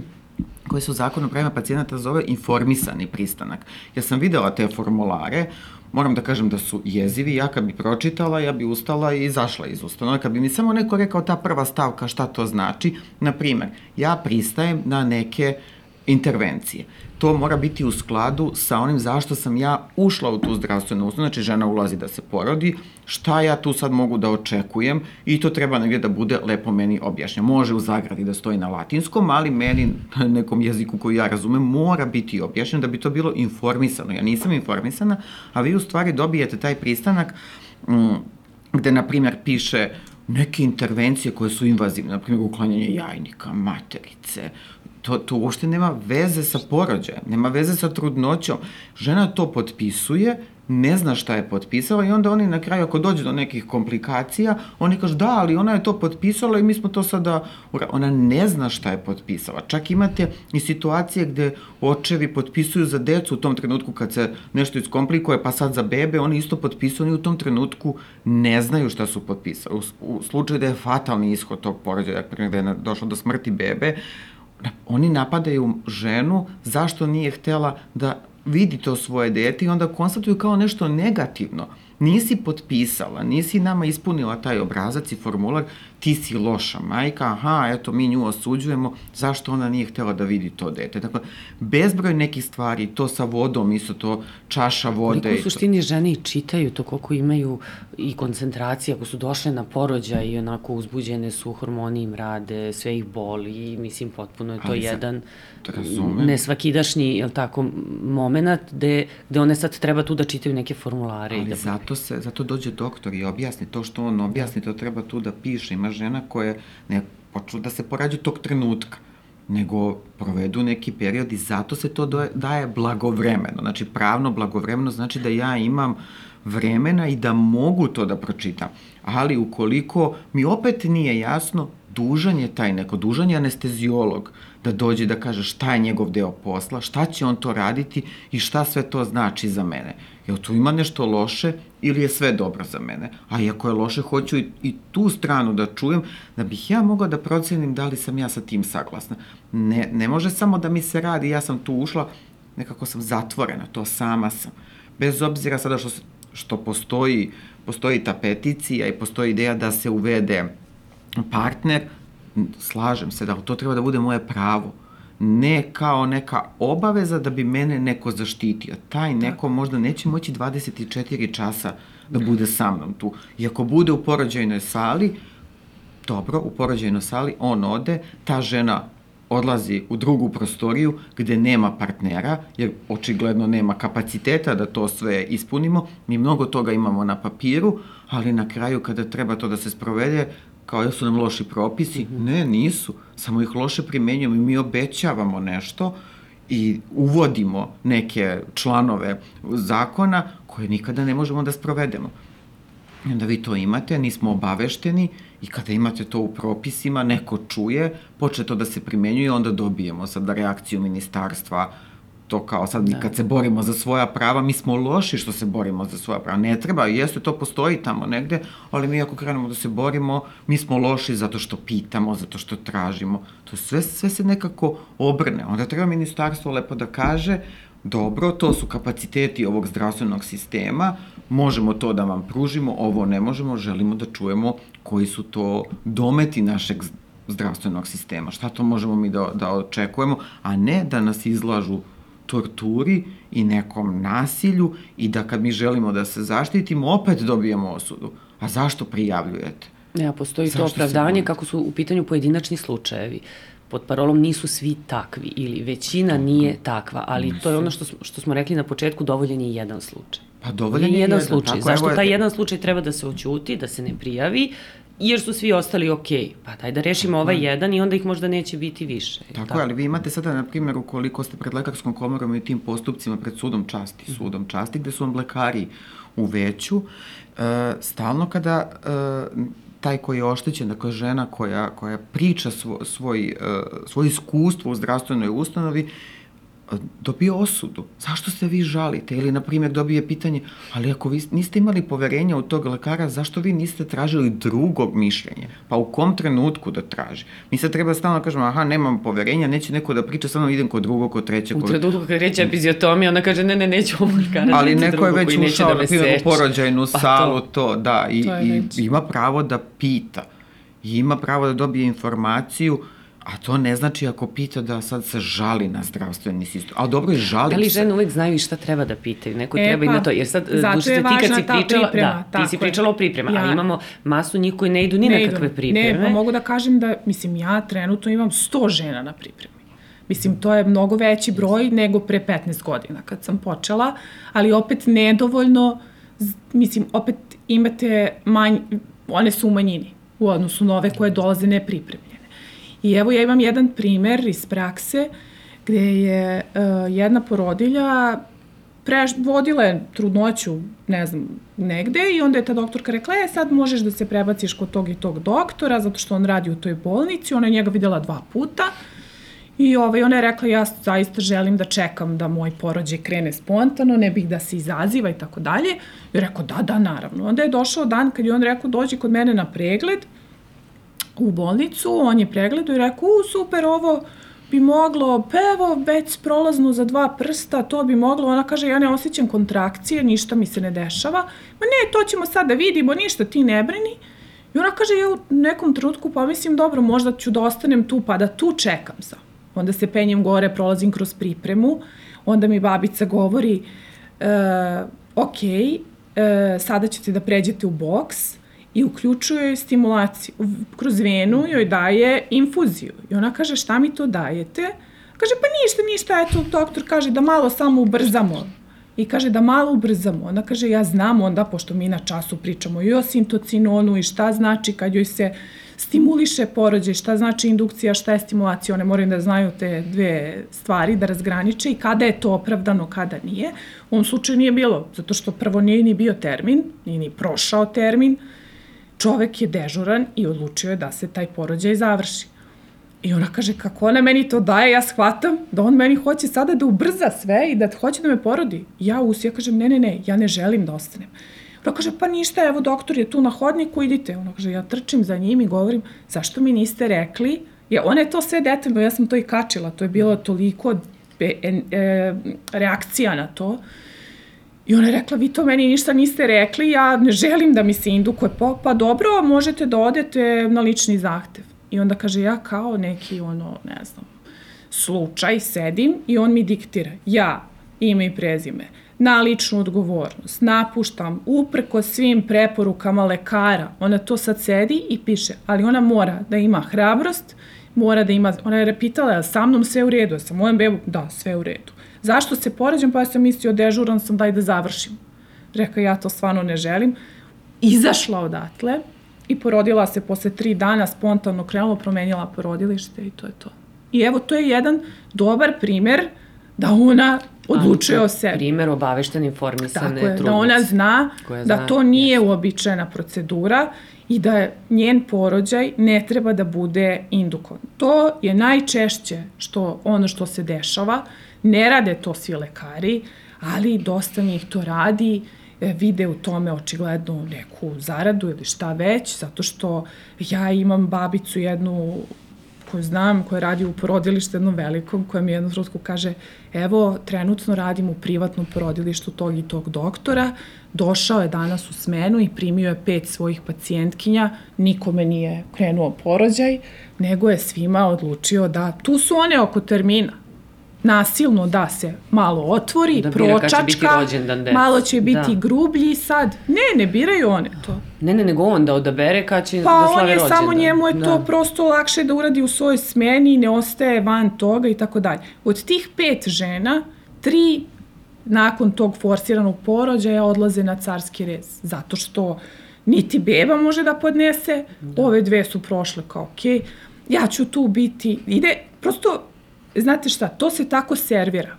koji su zakon o pravima pacijenata zove informisani pristanak. Ja sam videla te formulare, moram da kažem da su jezivi, ja kad bi pročitala, ja bi ustala i izašla iz ustanove. Kad bi mi samo neko rekao ta prva stavka šta to znači, na primer, ja pristajem na neke intervencije to mora biti u skladu sa onim zašto sam ja ušla u tu zdravstvenu ustanovu, znači žena ulazi da se porodi, šta ja tu sad mogu da očekujem i to treba negdje da bude lepo meni objašnjeno. Može u zagradi da stoji na latinskom, ali meni na nekom jeziku koji ja razumem mora biti objašnjeno da bi to bilo informisano. Ja nisam informisana, a vi u stvari dobijete taj pristanak mm, gde, na primjer, piše neke intervencije koje su invazivne, na primjer uklanjanje jajnika, materice, to, to uopšte nema veze sa porođajem, nema veze sa trudnoćom. Žena to potpisuje, ne zna šta je potpisala i onda oni na kraju ako dođe do nekih komplikacija, oni kažu da, ali ona je to potpisala i mi smo to sada... Ona ne zna šta je potpisala. Čak imate i situacije gde očevi potpisuju za decu u tom trenutku kad se nešto iskomplikuje, pa sad za bebe, oni isto potpisuju, oni u tom trenutku ne znaju šta su potpisali. U, u slučaju da je fatalni ishod tog porođaja, da je došlo do smrti bebe, oni napadaju ženu zašto nije htela da vidi to svoje dete i onda konstatuju kao nešto negativno. nisi potpisala, nisi nama ispunila taj obrazac i formular, ti si loša majka, aha, eto, mi nju osuđujemo, zašto ona nije htela da vidi to dete. Dakle, bezbroj nekih stvari, to sa vodom, isto to čaša vode. Koliko u suštini žene i čitaju to, koliko imaju i koncentracije, ako su došle na porođaj i onako uzbuđene su, hormoni im rade, sve ih boli, mislim, potpuno je to Ali jedan nesvakidašnji, jel tako, moment gde, gde one sad treba tu da čitaju neke formulare. Ali i da... zato, se, zato dođe doktor i objasni to što on objasni, to treba tu da piše. Ima žena koje ne počnu da se porađu tog trenutka nego provedu neki period i zato se to daje blagovremeno. Znači, pravno blagovremeno znači da ja imam vremena i da mogu to da pročitam. Ali ukoliko mi opet nije jasno, dužan je taj neko, dužan je anestezijolog da dođe da kaže šta je njegov deo posla, šta će on to raditi i šta sve to znači za mene. Jel tu ima nešto loše ili je sve dobro za mene? A i ako je loše, hoću i, i tu stranu da čujem, da bih ja mogla da procenim da li sam ja sa tim saglasna. Ne, ne može samo da mi se radi, ja sam tu ušla, nekako sam zatvorena, to sama sam. Bez obzira sada što, što postoji, postoji ta peticija i postoji ideja da se uvede partner, slažem se da to treba da bude moje pravo ne kao neka obaveza da bi mene neko zaštitio. Taj neko možda neće moći 24 časa da bude sa mnom tu. I ako bude u porođajnoj sali, dobro, u porođajnoj sali, on ode, ta žena odlazi u drugu prostoriju gde nema partnera, jer očigledno nema kapaciteta da to sve ispunimo. Mi mnogo toga imamo na papiru, ali na kraju kada treba to da se sprovede, kao da su nam loši propisi. Mm -hmm. Ne, nisu. Samo ih loše primenjujemo i mi obećavamo nešto i uvodimo neke članove zakona koje nikada ne možemo da sprovedemo. I onda vi to imate, nismo obavešteni i kada imate to u propisima, neko čuje, počne to da se primenjuje, onda dobijemo sad reakciju ministarstva, to kao sad da. kad se borimo za svoja prava, mi smo loši što se borimo za svoja prava. Ne treba, jeste, to postoji tamo negde, ali mi ako krenemo da se borimo, mi smo loši zato što pitamo, zato što tražimo. To sve, sve se nekako obrne. Onda treba ministarstvo lepo da kaže, dobro, to su kapaciteti ovog zdravstvenog sistema, možemo to da vam pružimo, ovo ne možemo, želimo da čujemo koji su to dometi našeg zdravstvenog sistema, šta to možemo mi da, da očekujemo, a ne da nas izlažu torturi i nekom nasilju i da kad mi želimo da se zaštitimo, opet dobijemo osudu. A zašto prijavljujete? Ne, a postoji zašto to opravdanje kako su u pitanju pojedinačni slučajevi pod parolom nisu svi takvi ili većina nije takva, ali nisu. to je ono što, što smo rekli na početku, dovoljen je jedan slučaj. Pa dovoljen je jedan, jedan slučaj. Tako, Zašto taj jedan slučaj treba da se oćuti, da se ne prijavi, jer su svi ostali ok. Pa daj da rešimo ovaj jedan i onda ih možda neće biti više. Tako, tako. ali vi imate sada, na primjer, ukoliko ste pred lekarskom komorom i tim postupcima pred sudom časti, mhm. sudom časti, gde su vam lekari u veću, e, stalno kada e, taj koji je oštećen, dakle žena koja, koja priča svo, svoj, e, svoj iskustvo u zdravstvenoj ustanovi, dobio osudu. Zašto se vi žalite? Ili, na primjer, dobije pitanje, ali ako vi niste imali poverenja u tog lekara, zašto vi niste tražili drugog mišljenja? Pa u kom trenutku da traži? Mi sad treba stalno da kažemo, aha, nemam poverenja, neće neko da priča, samo idem kod drugog, kod trećeg. U trenutku kad reće epiziotomija, ona kaže, ne, ne, neću ovo lekara. Ali neko je već ušao, da na primjer, u porođajnu pa salu, to, to da, i, to i ima pravo da pita. I ima pravo da dobije informaciju, A to ne znači ako pita da sad se žali na zdravstveni sistem. A dobro je žali se. Da li žene uvek znaju šta treba da pitaju? Neko e, treba pa, i na to. Jer sad, zato je ti kad si pričala, priprema, da, ti si pričala o priprema, ja, ali imamo masu njih koji ne idu ni ne na kakve pripreme. Ne, pa mogu da kažem da, mislim, ja trenutno imam 100 žena na pripremi. Mislim, to je mnogo veći broj nego pre 15 godina kad sam počela, ali opet nedovoljno, mislim, opet imate manj, one su u manjini u odnosu na ove koje dolaze nepripremljene. I evo ja imam jedan primer iz prakse gde je uh, jedna porodilja preš, vodila je trudnoću, ne znam, negde i onda je ta doktorka rekla, e sad možeš da se prebaciš kod tog i tog doktora zato što on radi u toj bolnici, ona je njega videla dva puta i ovaj, ona je rekla, ja zaista želim da čekam da moj porođaj krene spontano, ne bih da se izaziva i tako dalje. I rekao, da, da, naravno. Onda je došao dan kad je on rekao, dođi kod mene na pregled, u bolnicu, on je pregledao i rekao, u, super, ovo bi moglo, pa evo, već prolazno za dva prsta, to bi moglo, ona kaže, ja ne osjećam kontrakcije, ništa mi se ne dešava, ma ne, to ćemo sad da vidimo, ništa, ti ne brini. I ona kaže, ja u nekom trenutku pomislim, dobro, možda ću da ostanem tu, pa da tu čekam sam. Onda se penjem gore, prolazim kroz pripremu, onda mi babica govori, e, ok, e, sada ćete da pređete u boks, i uključuje stimulaciju. Kroz venu joj daje infuziju. I ona kaže, šta mi to dajete? Kaže, pa ništa, ništa, eto, doktor kaže da malo samo ubrzamo. I kaže da malo ubrzamo. Ona kaže, ja znam onda, pošto mi na času pričamo i o sintocinonu i šta znači kad joj se stimuliše porođaj, šta znači indukcija, šta je stimulacija, one moraju da znaju te dve stvari, da razgraniče i kada je to opravdano, kada nije. U ovom slučaju nije bilo, zato što prvo nije ni bio termin, nije ni prošao termin, čovek je dežuran i odlučio je da se taj porođaj završi. I ona kaže, kako ona meni to daje, ja shvatam da on meni hoće sada da ubrza sve i da hoće da me porodi. Ja us, ja kažem, ne, ne, ne, ja ne želim da ostanem. Ona kaže, pa ništa, evo doktor je tu na hodniku, idite. Ona kaže, ja trčim za njim i govorim, zašto mi niste rekli? Ja, ona je to sve detaljno, ja sam to i kačila, to je bilo toliko e, e, reakcija na to. I ona je rekla, vi to meni ništa niste rekli, ja ne želim da mi se indukuje po, pa dobro, možete da odete na lični zahtev. I onda kaže, ja kao neki, ono, ne znam, slučaj sedim i on mi diktira, ja, ime i prezime, na ličnu odgovornost, napuštam upreko svim preporukama lekara, ona to sad sedi i piše, ali ona mora da ima hrabrost, mora da ima, ona je pitala, sa mnom sve u redu, sa mojom bebom, da, sve u redu. Zašto se poređam? Pa ja sam mislio, dežuran sam, daj da završim. Rekao, ja to stvarno ne želim. Izašla odatle i porodila se posle tri dana, spontano krenula, promenila porodilište i to je to. I evo, to je jedan dobar primer da ona odlučuje o sebi. Primer obaveštene informisane Tako je, da ona zna da to nije uobičajena procedura i da njen porođaj ne treba da bude indukovan. To je najčešće što ono što se dešava, Ne rade to svi lekari, ali dosta njih to radi, e, vide u tome očigledno neku zaradu ili šta već, zato što ja imam babicu jednu koju znam, koja radi u porodilištu jednom velikom, koja mi jednom trenutku kaže, evo, trenutno radim u privatnom porodilištu tog i tog doktora, došao je danas u smenu i primio je pet svojih pacijentkinja, nikome nije krenuo porođaj, nego je svima odlučio da, tu su one oko termina, nasilno da se malo otvori, da pročačka, će rođendan malo će biti da. grublji sad. Ne, ne biraju one to. Ne, ne, nego on da odabere kad će pa da slave rođendan. Pa on je samo njemu je da. to prosto lakše da uradi u svojoj smeni, ne ostaje van toga i tako dalje. Od tih pet žena, tri nakon tog forsiranog porođaja odlaze na carski rez. Zato što niti beba može da podnese, da. ove dve su prošle kao okej, okay, ja ću tu biti, ide, prosto znate šta, to se tako servira.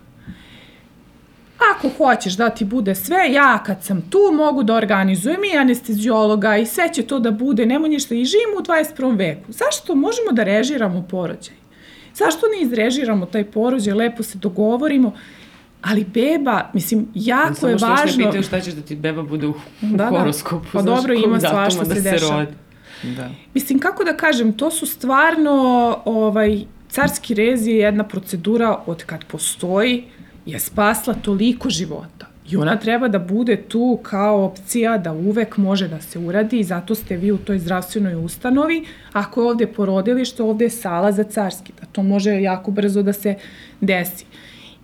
Ako hoćeš da ti bude sve, ja kad sam tu mogu da organizujem i anestezijologa i sve će to da bude, nemoj ništa i živimo u 21. veku. Zašto možemo da režiramo porođaj? Zašto ne izrežiramo taj porođaj, lepo se dogovorimo, ali beba, mislim, jako je važno... Samo što ne pitaju šta ćeš da ti beba bude u, da, da. horoskopu. Pa dobro, ima svašta da se dešava. Da. Mislim, kako da kažem, to su stvarno ovaj, Carski rez je jedna procedura od kad postoji, je spasla toliko života. I ona treba da bude tu kao opcija da uvek može da se uradi i zato ste vi u toj zdravstvenoj ustanovi. Ako je ovde porodilište, ovde je sala za carski, da to može jako brzo da se desi.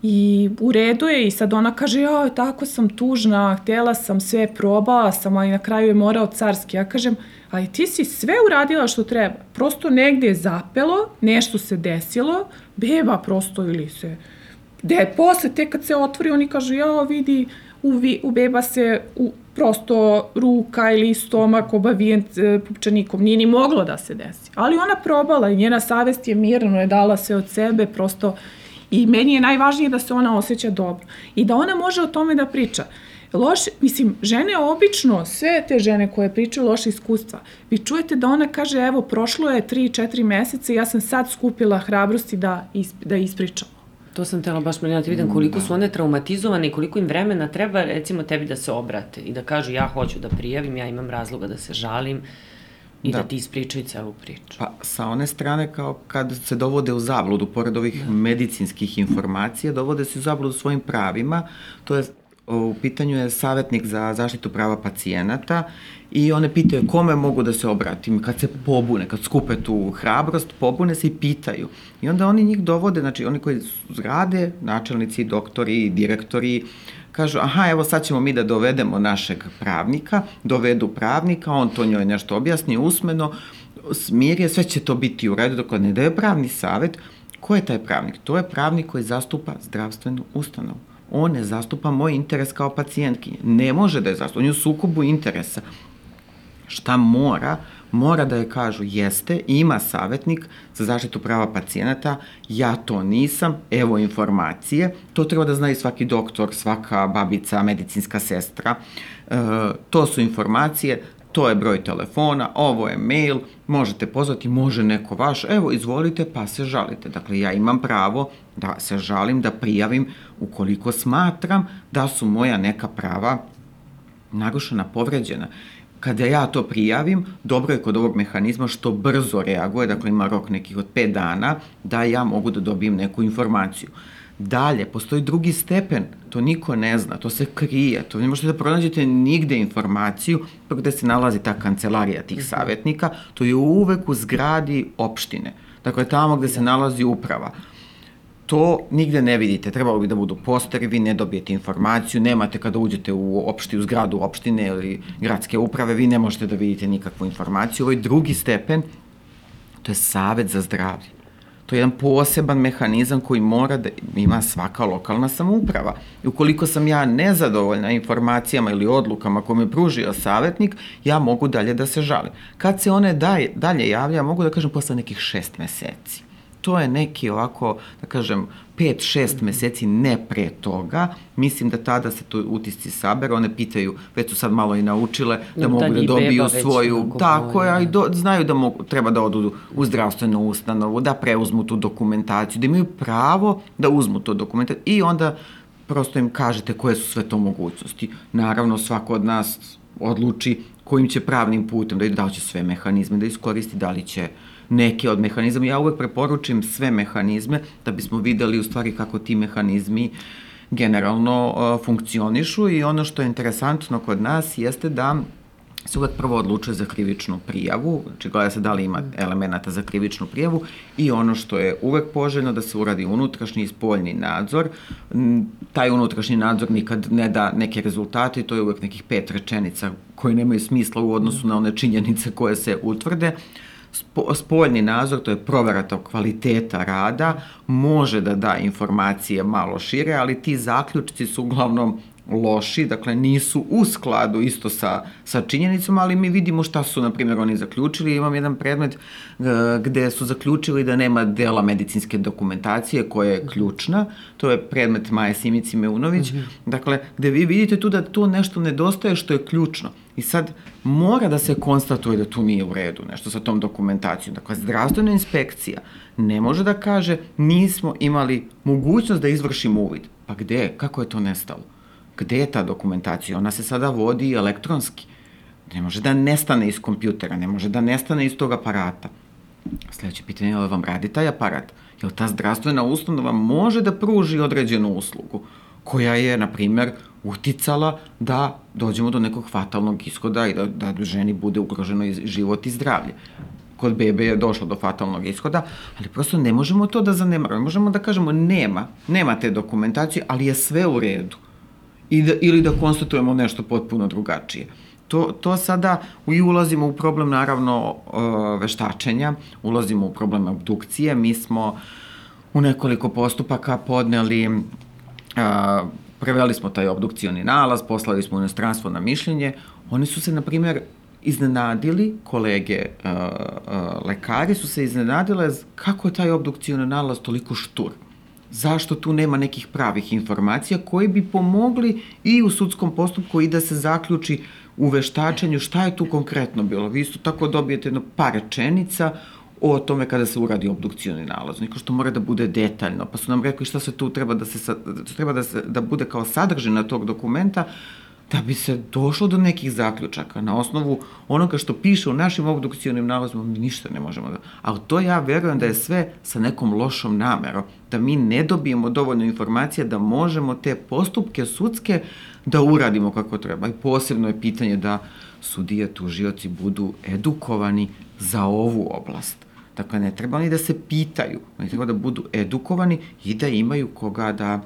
I u redu je i sad ona kaže, ja, tako sam tužna, htela sam sve, probala sam, ali na kraju je morao carski. Ja kažem, ali ti si sve uradila što treba. Prosto negde je zapelo, nešto se desilo, beba prosto ili se... De, posle, te kad se otvori, oni kažu, ja, vidi, u, vi, u beba se u, prosto ruka ili stomak obavijen e, pupčanikom. Nije ni moglo da se desi. Ali ona probala i njena savest je mirno, je dala se od sebe, prosto I meni je najvažnije da se ona osjeća dobro i da ona može o tome da priča. Loše, mislim, žene obično, sve te žene koje pričaju loše iskustva, vi čujete da ona kaže, evo, prošlo je 3-4 meseca i ja sam sad skupila hrabrosti da, isp, da ispričam. To sam tela baš Marijana, da ti vidim koliko da. su one traumatizovane i koliko im vremena treba recimo tebi da se obrate i da kažu ja hoću da prijavim, ja imam razloga da se žalim. I da, Da. da ti ispričaju celu priču. Pa sa one strane kao kad se dovode u zabludu, pored ovih medicinskih informacija, dovode se u zabludu svojim pravima, to je u pitanju je savjetnik za zaštitu prava pacijenata i one pitaju kome mogu da se obratim kad se pobune, kad skupe tu hrabrost, pobune se i pitaju. I onda oni njih dovode, znači oni koji su- rade, načelnici, doktori, direktori, kažu, aha, evo sad ćemo mi da dovedemo našeg pravnika, dovedu pravnika, on to njoj nešto objasni usmeno, smirje, sve će to biti u redu, dok ne daje pravni savet. Ko je taj pravnik? To je pravnik koji zastupa zdravstvenu ustanovu. On ne zastupa moj interes kao pacijentkinje. Ne može da je zastupa. On je u sukobu interesa. Šta mora? Mora da je kažu jeste, ima savetnik za zaštitu prava pacijenata, ja to nisam, evo informacije, to treba da zna i svaki doktor, svaka babica, medicinska sestra, e, to su informacije, to je broj telefona, ovo je mail, možete pozvati, može neko vaš, evo izvolite pa se žalite. Dakle, ja imam pravo da se žalim, da prijavim ukoliko smatram da su moja neka prava narušena, povređena. Kada ja to prijavim, dobro je kod ovog mehanizma što brzo reaguje, dakle ima rok nekih od 5 dana, da ja mogu da dobijem neku informaciju. Dalje, postoji drugi stepen, to niko ne zna, to se krije, to ne možete da pronađete nigde informaciju gde se nalazi ta kancelarija tih savjetnika, to je uvek u zgradi opštine, dakle tamo gde se nalazi uprava to nigde ne vidite. Trebalo bi da budu posteri, vi ne dobijete informaciju, nemate kada uđete u opšti, u zgradu opštine ili gradske uprave, vi ne možete da vidite nikakvu informaciju. Ovo je drugi stepen, to je savet za zdravlje. To je jedan poseban mehanizam koji mora da ima svaka lokalna samouprava. I ukoliko sam ja nezadovoljna informacijama ili odlukama koje mi pružio savetnik, ja mogu dalje da se žalim. Kad se one daje, dalje javlja, mogu da kažem posle nekih šest meseci to je neki ovako, da kažem, 5-6 meseci ne pre toga, mislim da tada se tu utisci sabere, one pitaju, već su sad malo i naučile, da, Da, mogu da dobiju svoju, tako je, i da. do, znaju da mogu, treba da odu u zdravstvenu ustanovu, da preuzmu tu dokumentaciju, da imaju pravo da uzmu tu dokumentaciju i onda prosto im kažete koje su sve to mogućnosti. Naravno, svako od nas odluči kojim će pravnim putem da da li će sve mehanizme da iskoristi, da li će neke od mehanizama. Ja uvek preporučim sve mehanizme da bismo videli u stvari kako ti mehanizmi generalno uh, funkcionišu i ono što je interesantno kod nas jeste da se prvo odlučuje za krivičnu prijavu, znači gleda se da li ima elemenata za krivičnu prijavu i ono što je uvek poželjno da se uradi unutrašnji i spoljni nadzor. Taj unutrašnji nadzor nikad ne da neke rezultate to je uvek nekih pet rečenica koje nemaju smisla u odnosu na one činjenice koje se utvrde. Spo, spoljni nadzor, to je provera tog kvaliteta rada, može da da informacije malo šire, ali ti zaključci su uglavnom loši, dakle nisu u skladu isto sa, sa činjenicom, ali mi vidimo šta su, na primjer, oni zaključili. Imam jedan predmet uh, gde su zaključili da nema dela medicinske dokumentacije koja je ključna, to je predmet Maje Simici Meunović, mm -hmm. dakle, gde vi vidite tu da to nešto nedostaje što je ključno. I sad mora da se konstatuje da tu nije u redu nešto sa tom dokumentacijom. Dakle, zdravstvena inspekcija ne može da kaže nismo imali mogućnost da izvršimo uvid. Pa gde? Kako je to nestalo? Gde je ta dokumentacija? Ona se sada vodi elektronski. Ne može da nestane iz kompjutera, ne može da nestane iz tog aparata. Sledeće pitanje je li vam radi taj aparat? Je li ta zdravstvena ustanova može da pruži određenu uslugu koja je, na primer, uticala da dođemo do nekog fatalnog ishoda i da, da ženi bude ugroženo život i zdravlje kod bebe je došlo do fatalnog ishoda, ali prosto ne možemo to da zanemaramo. Možemo da kažemo nema, nema te dokumentacije, ali je sve u redu. I da, ili da konstatujemo nešto potpuno drugačije. To, to sada i ulazimo u problem naravno veštačenja, ulazimo u problem obdukcije. Mi smo u nekoliko postupaka podneli a, preveli smo taj obdukcioni nalaz, poslali smo u inostranstvo na mišljenje. Oni su se, na primjer, iznenadili, kolege uh, lekari su se iznenadile kako je taj obdukcioni nalaz toliko štur. Zašto tu nema nekih pravih informacija koji bi pomogli i u sudskom postupku i da se zaključi u veštačenju šta je tu konkretno bilo. Vi isto tako dobijete jedno par rečenica o tome kada se uradi obdukcioni nalaz. Niko što mora da bude detaljno. Pa su nam rekli šta se tu treba da se treba da se da bude kao sadržina tog dokumenta da bi se došlo do nekih zaključaka. Na osnovu onoga što piše u našim obdukcijnim nalazima, mi ništa ne možemo da... Ali to ja verujem da je sve sa nekom lošom namerom, da mi ne dobijemo dovoljno informacija da možemo te postupke sudske da uradimo kako treba. I posebno je pitanje da sudije, tužioci budu edukovani za ovu oblast. Dakle, ne treba ni da se pitaju, ne treba da budu edukovani i da imaju koga da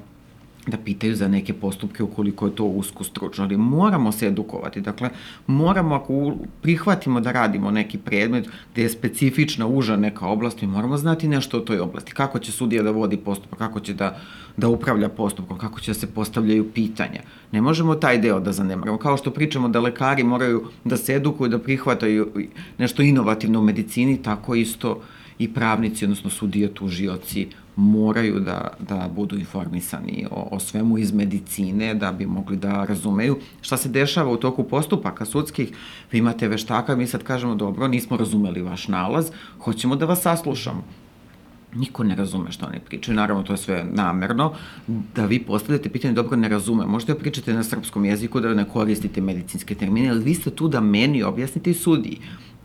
da pitaju za neke postupke ukoliko je to usko stručno, ali moramo se edukovati. Dakle, moramo ako prihvatimo da radimo neki predmet gde je specifična, uža neka oblast, mi moramo znati nešto o toj oblasti. Kako će sudija da vodi postupak, kako će da, da upravlja postupkom, kako će da se postavljaju pitanja. Ne možemo taj deo da zanemaramo. Kao što pričamo da lekari moraju da se edukuju, da prihvataju nešto inovativno u medicini, tako isto i pravnici, odnosno sudije, tužioci, moraju da, da budu informisani o, o svemu iz medicine da bi mogli da razumeju šta se dešava u toku postupaka sudskih. Vi imate veštaka, mi sad kažemo dobro, nismo razumeli vaš nalaz, hoćemo da vas saslušamo. Niko ne razume šta oni pričaju, naravno to je sve namerno, da vi postavljate pitanje, dobro ne razume, možete da pričate na srpskom jeziku, da ne koristite medicinske termine, ali vi ste tu da meni objasnite i sudiji.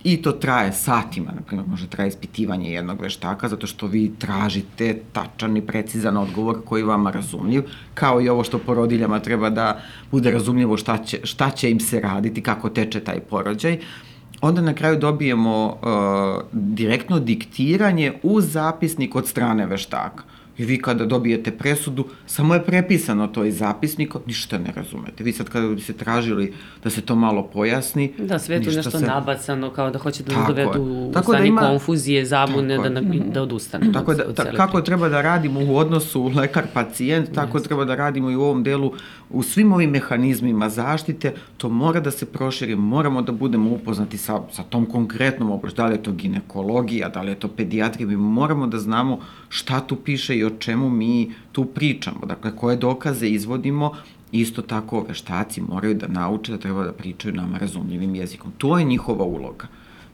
I to traje satima, na primjer, može traje ispitivanje jednog veštaka, zato što vi tražite tačan i precizan odgovor koji vama razumljiv, kao i ovo što porodiljama treba da bude razumljivo šta će, šta će im se raditi, kako teče taj porođaj. Onda na kraju dobijemo uh, direktno diktiranje u zapisnik od strane veštaka. I vi kada dobijete presudu, samo je prepisano to iz zapisnika, ništa ne razumete. Vi sad kada bi se tražili da se to malo pojasni... Da, sve je to nešto se... nabacano, kao da hoće da dovedu u Tako da ima... konfuzije, zabune, da, na, da odustane. Tako da, ta, kako treba da radimo u odnosu lekar-pacijent, tako yes. treba da radimo i u ovom delu, u svim ovim mehanizmima zaštite, to mora da se proširi, moramo da budemo upoznati sa, sa tom konkretnom oblašću, da li je to ginekologija, da li je to pedijatrija, mi moramo da znamo šta tu piše i o čemu mi tu pričamo, dakle koje dokaze izvodimo, isto tako veštaci moraju da nauče da treba da pričaju nama razumljivim jezikom. To je njihova uloga.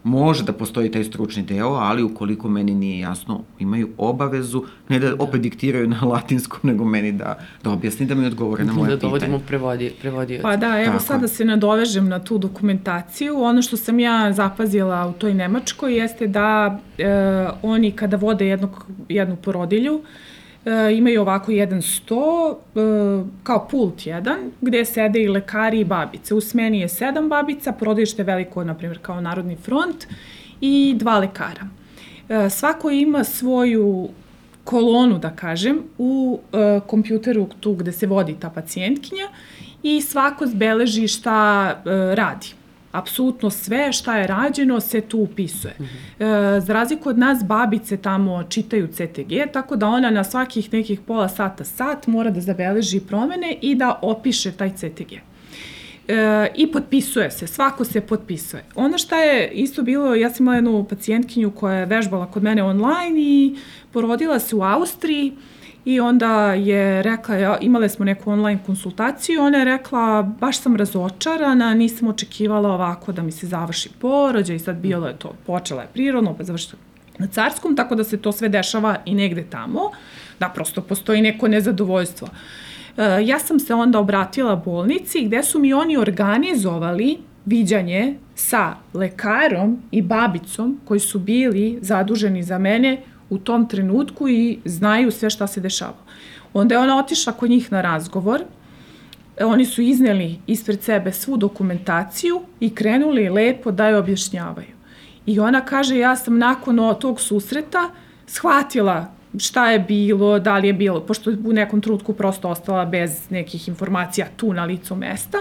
Može da postoji taj stručni deo, ali ukoliko meni nije jasno, imaju obavezu, ne da opet diktiraju na latinskom, nego meni da, da objasni, da mi odgovore na moje pitanje. Da dovodimo prevodi, prevodioca. Pa da, evo Tako. sada da se nadovežem na tu dokumentaciju. Ono što sam ja zapazila u toj Nemačkoj jeste da e, oni kada vode jednog, jednu porodilju, e, imaju ovako jedan sto, e, kao pult jedan, gde sede i lekari i babice. U smeni je sedam babica, porodilište veliko, na primjer, kao Narodni front i dva lekara. E, svako ima svoju kolonu, da kažem, u e, kompjuteru tu gde se vodi ta pacijentkinja i svako zbeleži šta e, radi apsolutno sve šta je rađeno se tu upisuje. Mm -hmm. e, za razliku od nas, babice tamo čitaju CTG, tako da ona na svakih nekih pola sata, sat mora da zabeleži promene i da opiše taj CTG. E, I potpisuje se, svako se potpisuje. Ono šta je isto bilo, ja sam imala jednu pacijentkinju koja je vežbala kod mene online i porodila se u Austriji, I onda je rekla, imale smo neku online konsultaciju, ona je rekla, baš sam razočarana, nisam očekivala ovako da mi se završi porođaj sad bilo je to, počela je prirodno, pa završila na carskom, tako da se to sve dešava i negde tamo, da prosto postoji neko nezadovoljstvo. E, ja sam se onda obratila bolnici gde su mi oni organizovali viđanje sa lekarom i babicom koji su bili zaduženi za mene u tom trenutku i znaju sve šta se dešava. Onda je ona otišla kod njih na razgovor, oni su izneli ispred sebe svu dokumentaciju i krenuli lepo da je objašnjavaju. I ona kaže, ja sam nakon tog susreta shvatila šta je bilo, da li je bilo, pošto u nekom trutku prosto ostala bez nekih informacija tu na licu mesta.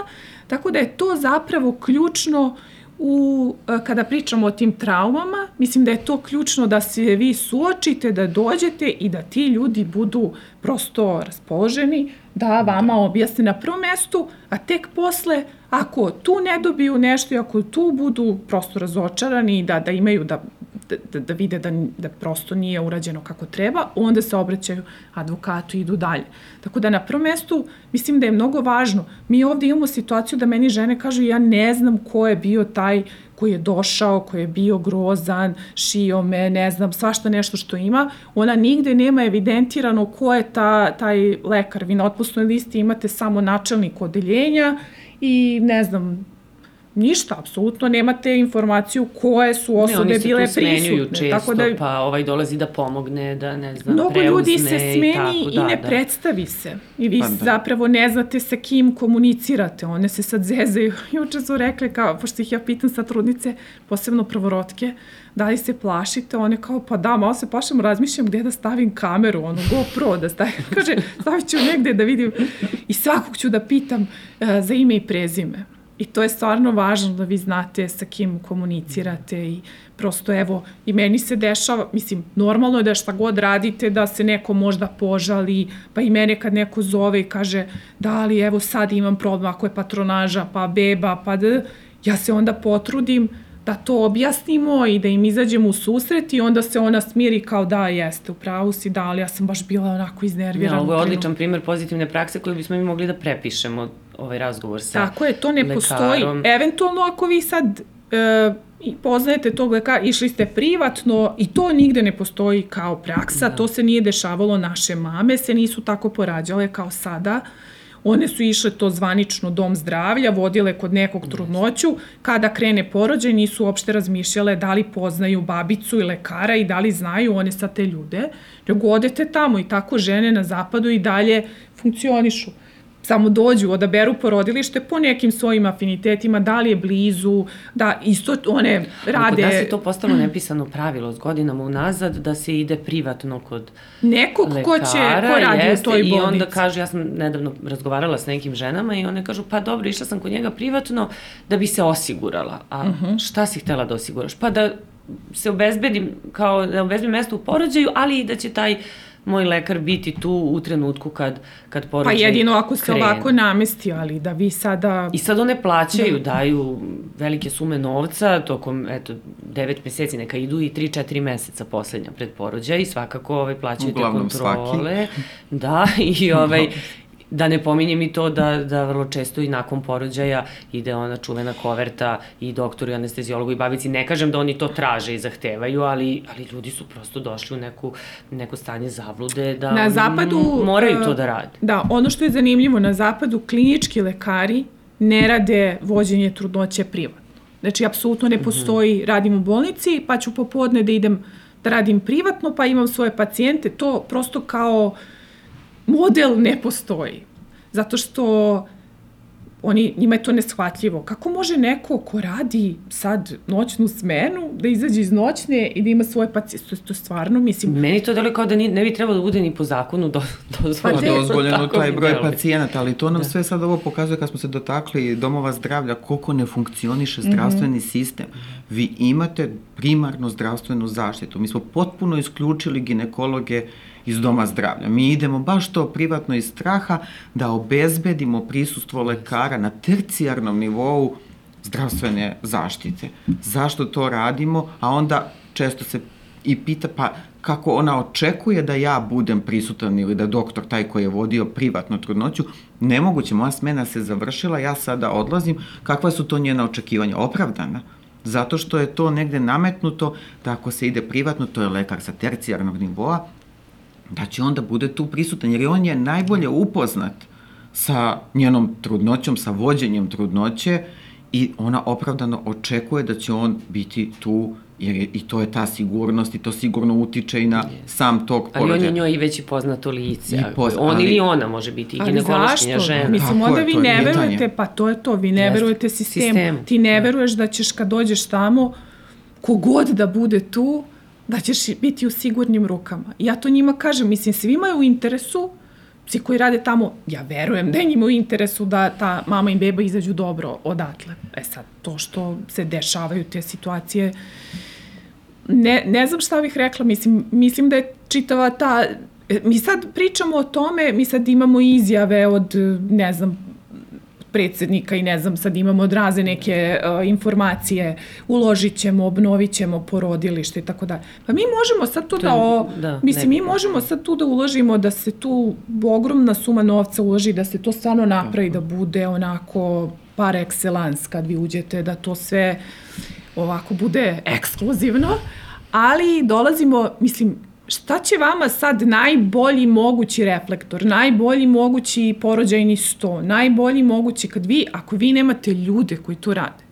Tako da je to zapravo ključno uh, u, e, kada pričamo o tim traumama, mislim da je to ključno da se vi suočite, da dođete i da ti ljudi budu prosto raspoloženi, da vama objasne na prvom mestu, a tek posle, ako tu ne dobiju nešto i ako tu budu prosto razočarani, da, da imaju, da da, da vide da, da prosto nije urađeno kako treba, onda se obraćaju advokatu i idu dalje. Tako da na prvom mestu mislim da je mnogo važno. Mi ovde imamo situaciju da meni žene kažu ja ne znam ko je bio taj koji je došao, koji je bio grozan, šio me, ne znam, svašta nešto što ima, ona nigde nema evidentirano ko je ta, taj lekar. Vi na otpusnoj listi imate samo načelnik odeljenja i ne znam, ništa, apsolutno nemate informaciju koje su osobe bile prisutne. često, tako da, pa ovaj dolazi da pomogne, da ne znam, mnogo preuzme ljudi se smeni i, tako, i da, ne da. predstavi se. I vi pa, da. zapravo ne znate sa kim komunicirate. One se sad zezaju. Juče su rekli, kao, pošto ih ja pitam sa trudnice, posebno prvorotke, da li se plašite? One kao, pa da, malo se plašam, razmišljam gde da stavim kameru, ono, GoPro da stavim. Kaže, stavit ću negde da vidim. I svakog ću da pitam uh, za ime i prezime I to je stvarno važno da vi znate sa kim komunicirate i prosto evo i meni se dešava, mislim normalno je da šta god radite da se neko možda požali, pa i mene kad neko zove i kaže da li evo sad imam problem ako je patronaža, pa beba, pa da, ja se onda potrudim da to objasnimo i da im izađemo u susret i onda se ona smiri kao da jeste, u pravu si, da, ali ja sam baš bila onako iznervirana. Ja, ovo je odličan primer pozitivne prakse koju bismo mi mogli da prepišemo ovaj razgovor sa Tako je, to ne lekarom. postoji. Eventualno ako vi sad e, poznajete tog lekara, išli ste privatno i to nigde ne postoji kao praksa, da. to se nije dešavalo, naše mame se nisu tako porađale kao sada. One su išle to zvanično dom zdravlja, vodile kod nekog trudnoću, kada krene porođaj nisu uopšte razmišljale da li poznaju babicu i lekara i da li znaju one sa te ljude, nego odete tamo i tako žene na zapadu i dalje funkcionišu samo dođu, odaberu porodilište po nekim svojim afinitetima, da li je blizu, da isto one rade... Kod nas je to postalo nepisano pravilo s godinama unazad da se ide privatno kod Nekog lekara, ko će, ko radi jeste, u toj bolnici. I onda kaže, ja sam nedavno razgovarala s nekim ženama i one kažu, pa dobro, išla sam kod njega privatno da bi se osigurala. A uh mhm. -huh. šta si htela da osiguraš? Pa da se obezbedim, kao da obezbedim mesto u porođaju, ali i da će taj uh, moj lekar biti tu u trenutku kad, kad porođaj Pa jedino ako se krene. ovako namesti, ali da vi sada... I sad one plaćaju, da. daju velike sume novca tokom, eto, 9 meseci, neka idu i 3-4 meseca poslednja pred porođaj i svakako ovaj, plaćaju Uglavnom te kontrole. Svaki. Da, i ovaj, Da ne pominjem i to da, da vrlo često i nakon porođaja ide ona čuvena koverta i doktoru i anestezijologu i babici. Ne kažem da oni to traže i zahtevaju, ali, ali ljudi su prosto došli u neku, neko stanje zavlude da na zapadu, moraju to da rade. Da, ono što je zanimljivo, na zapadu klinički lekari ne rade vođenje trudnoće privatno. Znači, apsolutno ne mhm. postoji, radim u bolnici, pa ću popodne da idem da radim privatno, pa imam svoje pacijente, to prosto kao uh, model ne postoji. Zato što oni, njima je to neshvatljivo. Kako može neko ko radi sad noćnu smenu da izađe iz noćne i da ima svoje pacijente? To, to stvarno, mislim... Meni to delo kao da ni, ne bi trebalo da bude ni po zakonu do, dozvoljeno. Pa dozvoljeno taj broj deli. pacijenata, ali to nam da. sve sad ovo pokazuje kad smo se dotakli domova zdravlja, koliko ne funkcioniše mhm. zdravstveni mm -hmm. sistem. Vi imate primarnu zdravstvenu zaštitu. Mi smo potpuno isključili ginekologe iz doma zdravlja. Mi idemo baš to privatno iz straha da obezbedimo prisustvo lekara na tercijarnom nivou zdravstvene zaštite. Zašto to radimo? A onda često se i pita pa kako ona očekuje da ja budem prisutan ili da doktor taj koji je vodio privatnu trudnoću, nemoguće, moja smena se završila, ja sada odlazim, kakva su to njena očekivanja? Opravdana. Zato što je to negde nametnuto da ako se ide privatno, to je lekar sa tercijarnog nivoa, da će onda bude tu prisutan, jer on je najbolje upoznat sa njenom trudnoćom, sa vođenjem trudnoće i ona opravdano očekuje da će on biti tu jer je, i to je ta sigurnost i to sigurno utiče i na yes. sam tog porođaja. Ali on je njoj već i poznato lice. I poz... On ali, ili ona može biti ginekološkinja žena. Mislim, onda vi ne verujete, pa to je to, vi ne verujete sistemu. Sistem. Ti ne da. veruješ da ćeš kad dođeš tamo, kogod da bude tu, da ćeš biti u sigurnim rukama. I ja to njima kažem, mislim, svima je u interesu, svi koji rade tamo, ja verujem da je njima u interesu da ta mama i beba izađu dobro odatle. E sad, to što se dešavaju te situacije, ne, ne znam šta bih rekla, mislim, mislim da je čitava ta Mi sad pričamo o tome, mi sad imamo izjave od, ne znam, predsednika i ne znam, sad imamo odraze neke uh, informacije, uložit ćemo, obnovit ćemo porodilište i tako dalje. Pa mi možemo sad tu da, o, da mislim, mi možemo sad tu da uložimo da se tu ogromna suma novca uloži, da se to stvarno napravi, da bude onako par excellence kad vi uđete, da to sve ovako bude ekskluzivno, ali dolazimo, mislim, šta će vama sad najbolji mogući reflektor, najbolji mogući porođajni sto, najbolji mogući kad vi, ako vi nemate ljude koji to rade,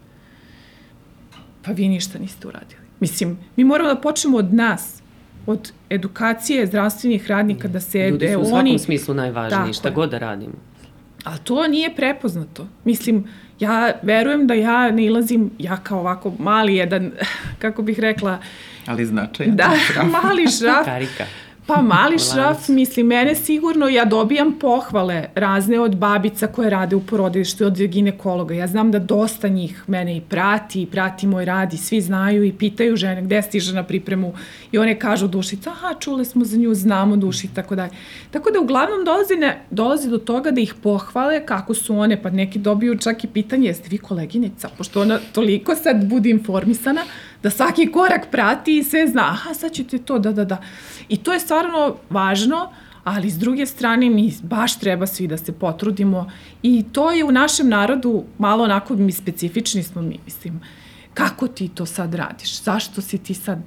pa vi ništa niste uradili. Mislim, mi moramo da počnemo od nas, od edukacije zdravstvenih radnika da se Ljudi su u oni svakom smislu najvažniji, šta je. god da radimo. Ali to nije prepoznato. Mislim, ja verujem da ja ne ilazim, ja kao ovako mali jedan, kako bih rekla, Ali značajan. da, mali šraf, Karika. Pa mali šraf, mislim, mene sigurno, ja dobijam pohvale razne od babica koje rade u porodilištu i od ginekologa. Ja znam da dosta njih mene i prati, i prati moj rad i svi znaju i pitaju žene gde stiže na pripremu i one kažu dušica, aha, čule smo za nju, znamo duši i tako dalje. Tako da uglavnom dolazi, ne, dolazi do toga da ih pohvale kako su one, pa neki dobiju čak i pitanje, jeste vi koleginica, pošto ona toliko sad bude informisana, da svaki korak prati i sve zna, aha, sad ćete to, da, da, da. I to je stvarno važno, ali s druge strane mi baš treba svi da se potrudimo i to je u našem narodu malo onako mi specifični smo mi, mislim, kako ti to sad radiš, zašto si ti sad,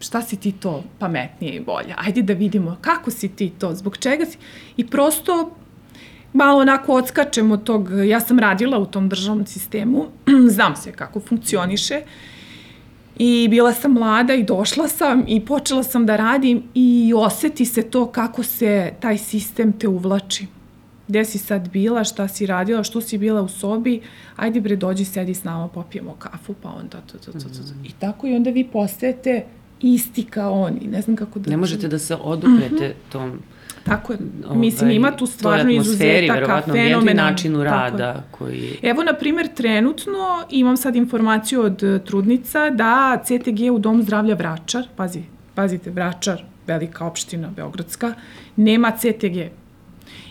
šta si ti to pametnije i bolje, ajde da vidimo kako si ti to, zbog čega si, i prosto malo onako odskačem od tog, ja sam radila u tom državnom sistemu, znam sve kako funkcioniše, I bila sam mlada i došla sam i počela sam da radim i oseti se to kako se taj sistem te uvlači. Gde si sad bila, šta si radila, što si bila u sobi, ajde bre dođi sedi s nama, popijemo kafu, pa onda to, to, to, to, to. I tako i onda vi postajete isti kao oni, ne znam kako da... Ne možete da se oduprete tom Tako je, ovaj, mislim ima tu stvarno izuzetaka, fenomenalno. načinu rada koji... Evo, na primjer, trenutno imam sad informaciju od e, trudnica da CTG u Domu zdravlja Vračar, pazi, pazite, Vračar, velika opština, Beogradska, nema CTG.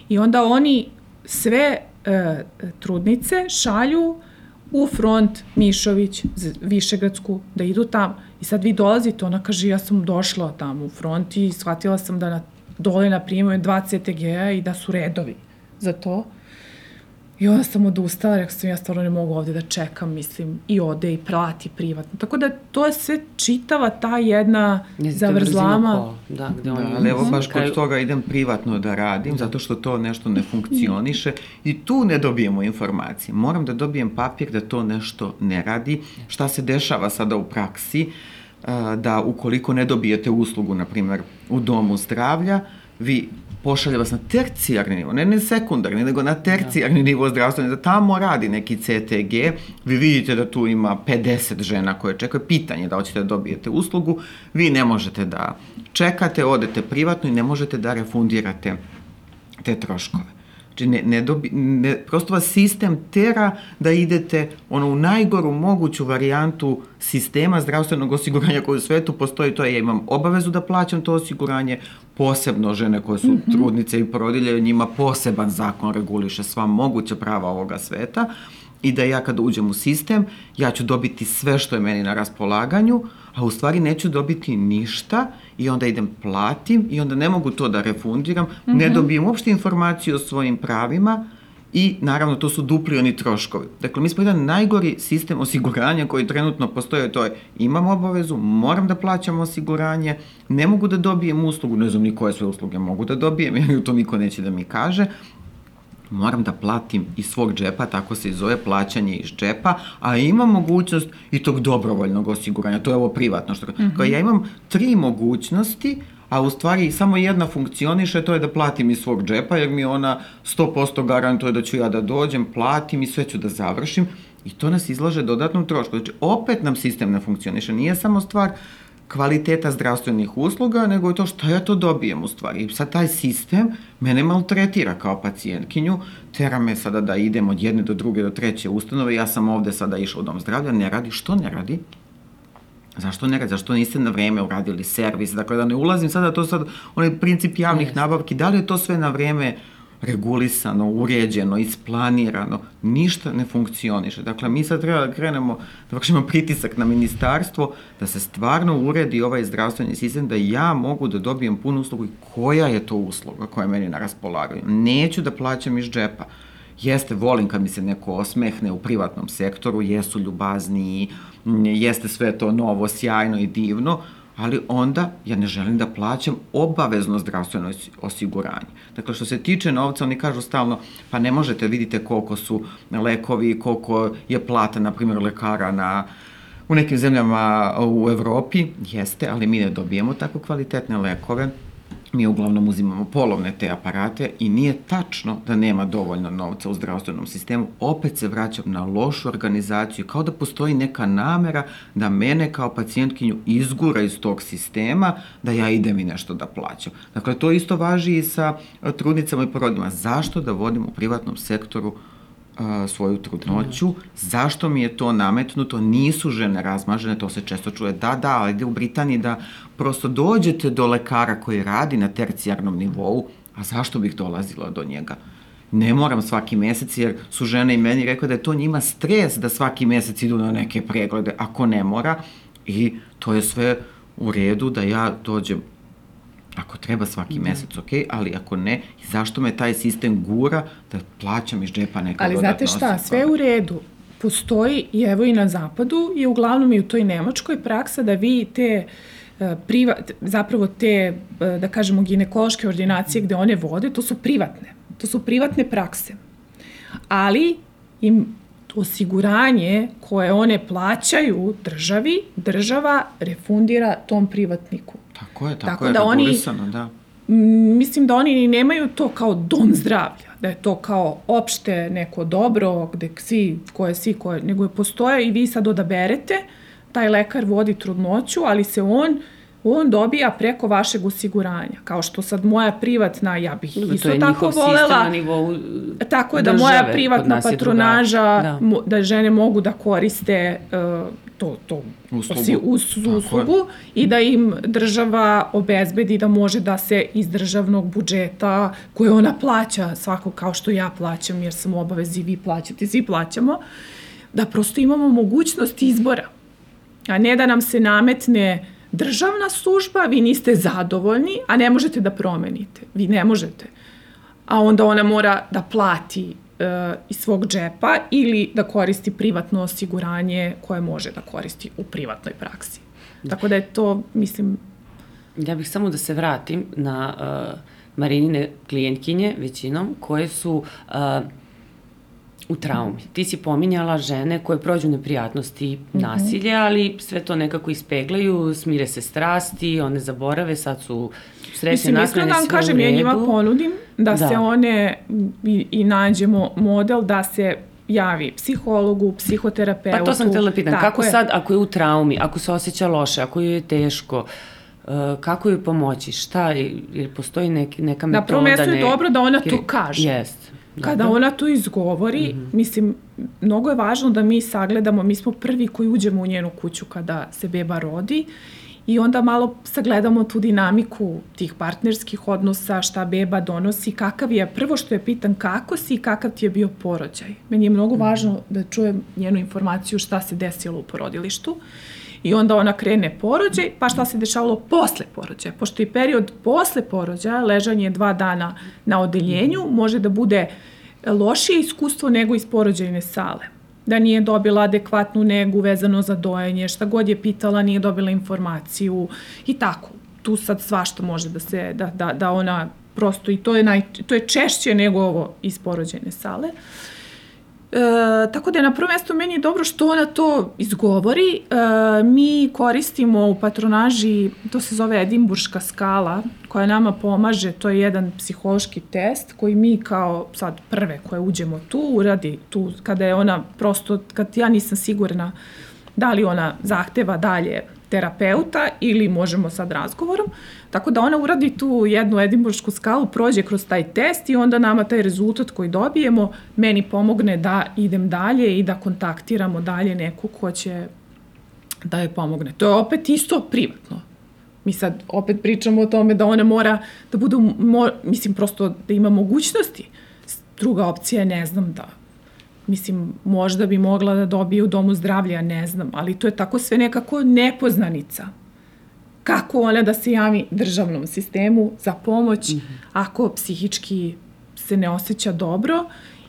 I onda oni sve e, trudnice šalju u front Mišović, Višegradsku, da idu tamo. I sad vi dolazite, ona kaže, ja sam došla tamo u front i shvatila sam da na, dole na je dva CTG-a i da su redovi za to. I onda sam odustala, rekao sam ja stvarno ne mogu ovde da čekam, mislim, i ode i plati privatno. Tako da to je sve čitava ta jedna Jeste zavrzlama. kola, Da, gde Da, oni... ali evo baš kraju- kod toga idem privatno da radim, zato što to nešto ne funkcioniše i tu ne dobijemo informacije. Moram da dobijem papir da to nešto ne radi. Šta se dešava sada u praksi? A, Da ukoliko ne dobijete uslugu, na primjer, u domu zdravlja, vi pošalje vas na tercijarni nivo, ne, ne sekundarni, nego na tercijarni nivo zdravstvene, da tamo radi neki CTG, vi vidite da tu ima 50 žena koje čekaju, pitanje da hoćete da dobijete uslugu, vi ne možete da čekate, odete privatno i ne možete da refundirate te troškove. Znači, ne, ne dobi, ne, prosto vas sistem tera da idete ono, u najgoru moguću varijantu sistema zdravstvenog osiguranja koji u svetu postoji, to je ja imam obavezu da plaćam to osiguranje, posebno žene koje su mm -hmm. trudnice i porodilje, njima poseban zakon reguliše sva moguća prava ovoga sveta i da ja kad uđem u sistem, ja ću dobiti sve što je meni na raspolaganju, a u stvari neću dobiti ništa i onda idem platim i onda ne mogu to da refundiram, mm -hmm. ne dobijem uopšte informaciju o svojim pravima i naravno to su dupli oni troškovi. Dakle, mi smo jedan najgori sistem osiguranja koji trenutno postoje, to je imam obavezu, moram da plaćam osiguranje, ne mogu da dobijem uslugu, ne znam ni koje sve usluge mogu da dobijem, jer to niko neće da mi kaže, moram da platim iz svog džepa, tako se i zove plaćanje iz džepa, a imam mogućnost i tog dobrovoljnog osiguranja, to je ovo privatno što mm -hmm. kao ja imam tri mogućnosti, a u stvari samo jedna funkcioniše, to je da platim iz svog džepa, jer mi ona 100% garantuje da ću ja da dođem, platim i sve ću da završim, i to nas izlaže dodatnom trošku. Znači, opet nam sistem ne funkcioniše, nije samo stvar kvaliteta zdravstvenih usluga, nego je to šta ja to dobijem u stvari. I sad taj sistem mene maltretira kao pacijentkinju, tera me sada da idem od jedne do druge do treće ustanove, ja sam ovde sada išla u dom zdravlja, ne radi, što ne radi? Zašto ne radi? Zašto niste na vreme uradili servis? Dakle, da ne ulazim sada, to sad, onaj princip javnih yes. nabavki, da li je to sve na vreme regulisano, uređeno, isplanirano, ništa ne funkcioniše. Dakle, mi sad treba da krenemo, da vršimo pritisak na ministarstvo, da se stvarno uredi ovaj zdravstveni sistem, da ja mogu da dobijem punu uslugu i koja je to usluga koja je meni na raspolaganju. Neću da plaćam iz džepa. Jeste, volim kad mi se neko osmehne u privatnom sektoru, jesu ljubazniji, jeste sve to novo, sjajno i divno, ali onda ja ne želim da plaćam obavezno zdravstveno osi- osiguranje. Dakle, što se tiče novca, oni kažu stalno, pa ne možete, vidite koliko su lekovi, koliko je plata, na primjer, lekara na u nekim zemljama u Evropi, jeste, ali mi ne dobijemo tako kvalitetne lekove, mi uglavnom uzimamo polovne te aparate i nije tačno da nema dovoljno novca u zdravstvenom sistemu. Opet se vraćam na lošu organizaciju, kao da postoji neka namera da mene kao pacijentkinju izgura iz tog sistema, da ja idem i nešto da plaćam. Dakle, to isto važi i sa e, trudnicama i porodima. Zašto da vodim u privatnom sektoru a, svoju trudnoću, zašto mi je to nametnuto, nisu žene razmažene, to se često čuje, da, da, ali u Britaniji da prosto dođete do lekara koji radi na tercijarnom nivou, a zašto bih dolazila do njega? Ne moram svaki mesec, jer su žene i meni rekla da je to njima stres da svaki mesec idu na neke preglede, ako ne mora, i to je sve u redu da ja dođem Ako treba svaki da. mesec, ok, ali ako ne, zašto me taj sistem gura da plaćam iz džepa neka Ali dodatna znate šta, osiguranja? sve u redu. Postoji i evo i na zapadu i uglavnom i u toj Nemačkoj praksa da vi te e, priva, zapravo te, da kažemo, ginekološke ordinacije gde one vode, to su privatne. To su privatne prakse. Ali im osiguranje koje one plaćaju državi, država refundira tom privatniku. Tako je, tako, Tako je, da oni- regulisano, da. Mislim da oni ni nemaju to kao dom zdravlja, da je to kao opšte neko dobro, gde svi, koje svi, koje, nego je postoje i vi sad odaberete, taj lekar vodi trudnoću, ali se on on dobija preko vašeg osiguranja. Kao što sad moja privatna, ja bih Da, isto to je tako njihov sistem volela. na nivou Tako je da države, moja privatna patronaža, da. Mo, da žene mogu da koriste uh, to, to Uslugu. osi- us, je. uslugu i da im država obezbedi da može da se iz državnog budžeta koje ona plaća, svako kao što ja plaćam jer sam u obavezi, vi plaćate, svi plaćamo, da prosto imamo mogućnost izbora. A ne da nam se nametne državna služba, vi niste zadovoljni, a ne možete da promenite. Vi ne možete. A onda ona mora da plati e, iz svog džepa ili da koristi privatno osiguranje koje može da koristi u privatnoj praksi. Tako da je to, mislim, Ja bih samo da se vratim na uh, Marinine klijentkinje, većinom, koje su uh, u traumi. Ti si pominjala žene koje prođu neprijatnosti, nasilje, ali sve to nekako ispeglaju, smire se strasti, one zaborave, sad su srećne, Mislim, naknane, da vam kažem, ja njima ponudim da, Da. se one i, i nađemo model da se javi psihologu, psihoterapeutu. Pa to sam htjela da pitam, Tako kako je. sad, ako je u traumi, ako se osjeća loše, ako joj je teško, uh, kako joj pomoći, šta, jer postoji neki, neka metoda? Na prvom mjestu je ne- dobro da ona to kaže. Jest. Kada ona to izgovori, mm -hmm. mislim, mnogo je važno da mi sagledamo, mi smo prvi koji uđemo u njenu kuću kada se beba rodi i onda malo sagledamo tu dinamiku tih partnerskih odnosa, šta beba donosi, kakav je, prvo što je pitan kako si i kakav ti je bio porođaj. Meni je mnogo važno da čujem njenu informaciju šta se desilo u porodilištu i onda ona krene porođaj, pa šta se dešavalo posle porođaja. Pošto je period posle porođaja, ležanje dva dana na odeljenju, može da bude lošije iskustvo nego iz porođajne sale. Da nije dobila adekvatnu negu vezano za dojenje, šta god je pitala, nije dobila informaciju i tako. Tu sad svašta može da se, da, da, da ona prosto i to je, naj, to je češće nego ovo iz porođajne sale. E, tako da je na prvo mesto meni dobro što ona to izgovori. E, mi koristimo u patronaži, to se zove Edimburška skala, koja nama pomaže, to je jedan psihološki test koji mi kao sad prve koje uđemo tu, uradi tu kada je ona prosto, kad ja nisam sigurna da li ona zahteva dalje terapeuta ili možemo sad razgovorom. Tako da ona uradi tu jednu edimburšku skalu, prođe kroz taj test i onda nama taj rezultat koji dobijemo meni pomogne da idem dalje i da kontaktiramo dalje neku ko će da joj pomogne. To je opet isto privatno. Mi sad opet pričamo o tome da ona mora da bude, mo, mislim prosto da ima mogućnosti. Druga opcija je, ne znam, da mislim, možda bi mogla da dobije u domu zdravlja, ne znam, ali to je tako sve nekako nepoznanica. Kako ona da se javi državnom sistemu za pomoć mm -hmm. ako psihički se ne osjeća dobro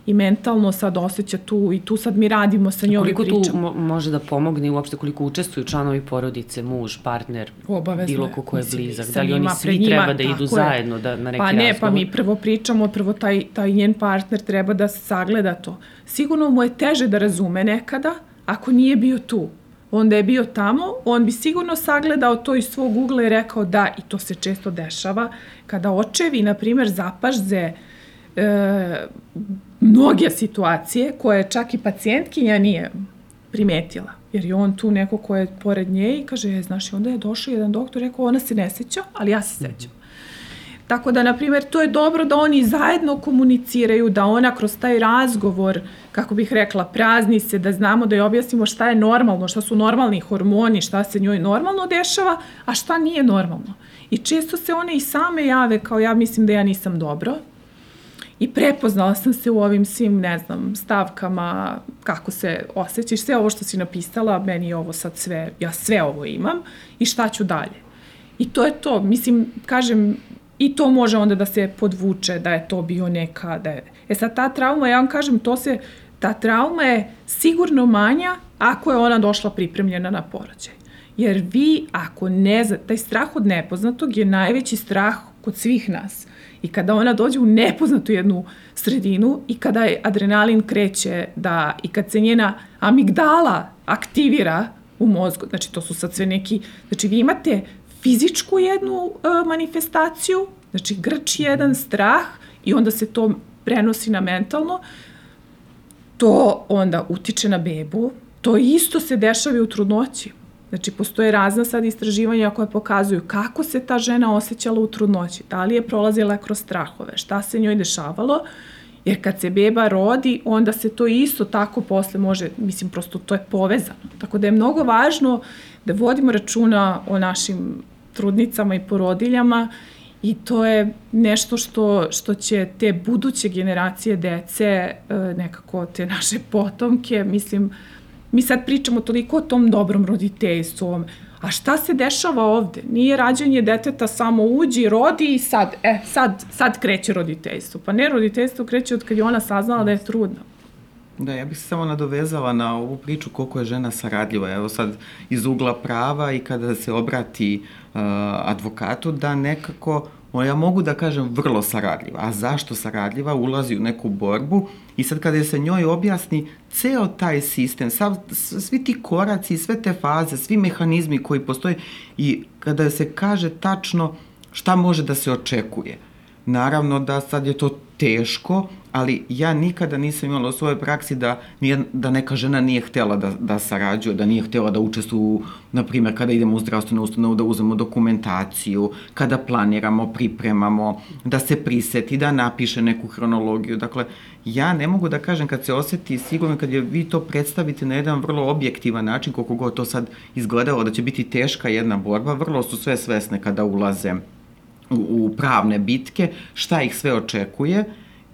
i mentalno sad osjeća tu i tu sad mi radimo sa njom i Koliko pričamo. tu mo može da pomogne i uopšte koliko učestvuju članovi porodice, muž, partner, Obavezno bilo ko ko je blizak? Da li oni svi njima, treba da idu je. zajedno da, na neki Pa ne, razgovor? pa mi prvo pričamo, prvo taj, taj njen partner treba da sagleda to. Sigurno mu je teže da razume nekada ako nije bio tu. Onda je bio tamo, on bi sigurno sagledao to iz svog ugla i rekao da, i to se često dešava, kada očevi, na primer, zapažze e, mnoge situacije koje čak i pacijentkinja nije primetila. Jer je on tu neko ko je pored nje i kaže, e, znaš, onda je došao jedan doktor i rekao, ona se ne seća, ali ja se sećam. Tako da, na primjer, to je dobro da oni zajedno komuniciraju, da ona kroz taj razgovor, kako bih rekla, prazni se, da znamo da je objasnimo šta je normalno, šta su normalni hormoni, šta se njoj normalno dešava, a šta nije normalno. I često se one i same jave kao ja mislim da ja nisam dobro, I prepoznala sam se u ovim svim, ne znam, stavkama, kako se osjećaš, sve ovo što si napisala, meni je ovo sad sve, ja sve ovo imam i šta ću dalje. I to je to, mislim, kažem, i to može onda da se podvuče, da je to bio neka, da je... E sad, ta trauma, ja vam kažem, to se, ta trauma je sigurno manja ako je ona došla pripremljena na porođaj. Jer vi, ako ne taj strah od nepoznatog je najveći strah kod svih nas. I kada ona dođe u nepoznatu jednu sredinu i kada je adrenalin kreće da, i kad se njena amigdala aktivira u mozgu, znači to su sad sve neki, znači vi imate fizičku jednu uh, manifestaciju, znači grč jedan strah i onda se to prenosi na mentalno, to onda utiče na bebu, to isto se dešava i u trudnoći. Znači, postoje razna sad istraživanja koje pokazuju kako se ta žena osjećala u trudnoći, da li je prolazila kroz strahove, šta se njoj dešavalo, jer kad se beba rodi, onda se to isto tako posle može, mislim, prosto to je povezano. Tako da je mnogo važno da vodimo računa o našim trudnicama i porodiljama i to je nešto što, što će te buduće generacije dece, e, nekako te naše potomke, mislim, mi sad pričamo toliko o tom dobrom roditeljstvu, a šta se dešava ovde? Nije rađanje deteta samo uđi, rodi i sad, e, sad, sad kreće roditeljstvo. Pa ne, roditeljstvo kreće od kad je ona saznala da je trudna. Da, ja bih se samo nadovezala na ovu priču koliko je žena saradljiva. Evo sad iz ugla prava i kada se obrati uh, advokatu da nekako ja mogu da kažem vrlo saradljiva. A zašto saradljiva? Ulazi u neku borbu i sad kada se njoj objasni ceo taj sistem, sav, svi ti koraci, sve te faze, svi mehanizmi koji postoje i kada se kaže tačno šta može da se očekuje. Naravno da sad je to teško, ali ja nikada nisam imala u svojoj praksi da, nije, da neka žena nije htela da, da sarađuje, da nije htela da učestvuje, na primjer, kada idemo u zdravstvenu ustanovu da uzmemo dokumentaciju, kada planiramo, pripremamo, da se priseti, da napiše neku hronologiju. Dakle, ja ne mogu da kažem kad se oseti sigurno kad je vi to predstavite na jedan vrlo objektivan način, koliko god to sad izgledalo da će biti teška jedna borba, vrlo su sve svesne kada ulaze u, u pravne bitke, šta ih sve očekuje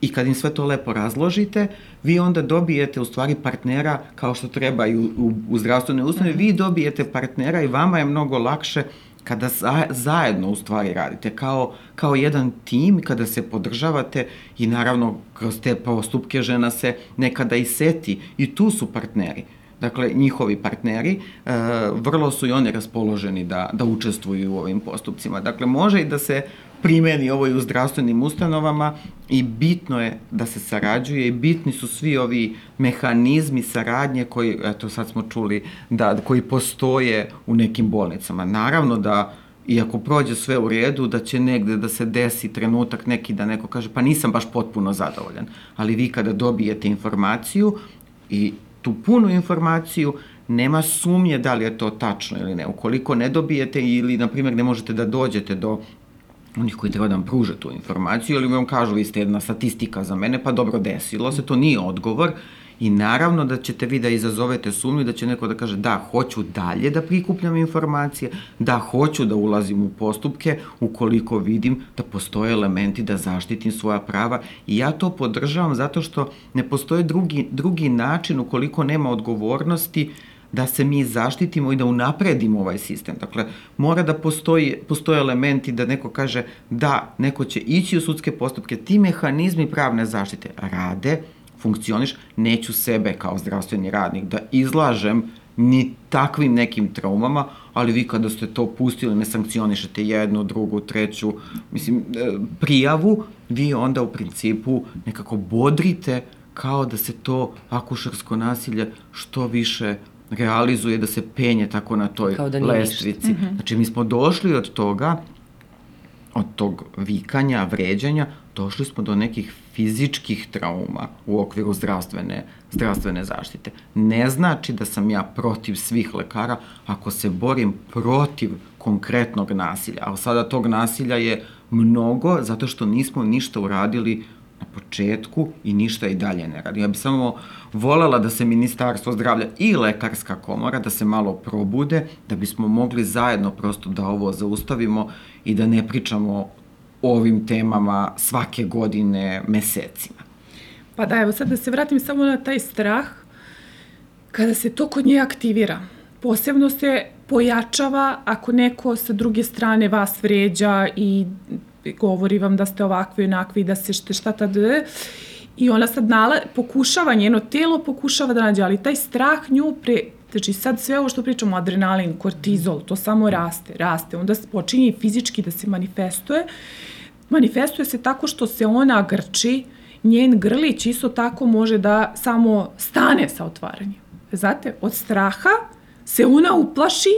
i kad im sve to lepo razložite, vi onda dobijete u stvari partnera kao što treba i u, u, u zdravstvenoj ustanovi, vi dobijete partnera i vama je mnogo lakše kada za, zajedno u stvari radite, kao, kao jedan tim, kada se podržavate i naravno kroz te postupke žena se nekada i seti. I tu su partneri. Dakle, njihovi partneri, e, vrlo su i oni raspoloženi da, da učestvuju u ovim postupcima. Dakle, može i da se primeni ovo i u zdravstvenim ustanovama i bitno je da se sarađuje i bitni su svi ovi mehanizmi saradnje koji, eto sad smo čuli, da, koji postoje u nekim bolnicama. Naravno da i ako prođe sve u redu, da će negde da se desi trenutak neki da neko kaže pa nisam baš potpuno zadovoljan. Ali vi kada dobijete informaciju i tu punu informaciju, nema sumnje da li je to tačno ili ne. Ukoliko ne dobijete ili, na primjer, ne možete da dođete do onih koji treba da vam pruže tu informaciju, ili vam kažu vi ste jedna statistika za mene, pa dobro desilo se, to nije odgovor, I naravno da ćete vi da izazovete sumnju da će neko da kaže da, hoću dalje da prikupljam informacije, da, hoću da ulazim u postupke ukoliko vidim da postoje elementi da zaštitim svoja prava i ja to podržavam zato što ne postoje drugi, drugi način ukoliko nema odgovornosti da se mi zaštitimo i da unapredimo ovaj sistem. Dakle, mora da postoji, postoje elementi da neko kaže da, neko će ići u sudske postupke, ti mehanizmi pravne zaštite rade, funkcioniš, neću sebe kao zdravstveni radnik da izlažem ni takvim nekim traumama, ali vi kada ste to pustili, ne sankcionišete jednu, drugu, treću, mislim, e, prijavu, vi onda u principu nekako bodrite kao da se to akušarsko nasilje što više realizuje, da se penje tako na toj da lestvici. Mm -hmm. Znači, mi smo došli od toga, od tog vikanja, vređanja, došli smo do nekih fizičkih trauma u okviru zdravstvene, zdravstvene zaštite. Ne znači da sam ja protiv svih lekara ako se borim protiv konkretnog nasilja. A sada tog nasilja je mnogo zato što nismo ništa uradili na početku i ništa i dalje ne radi. Ja bih samo volela da se Ministarstvo zdravlja i Lekarska komora da se malo probude, da bismo mogli zajedno prosto da ovo zaustavimo i da ne pričamo o ovim temama svake godine mesecima. Pa da, evo sad da se vratim samo na taj strah, kada se to kod nje aktivira, posebno se pojačava ako neko sa druge strane vas vređa i govori vam da ste ovakvi onakvi, da se šte šta tad i ona sad nala, pokušava, njeno telo pokušava da nađe, ali taj strah nju pre, znači sad sve ovo što pričamo, adrenalin, kortizol, to samo raste, raste, onda počinje i fizički da se manifestuje, manifestuje se tako što se ona grči, njen grlić isto tako može da samo stane sa otvaranjem. Znate, od straha se ona uplaši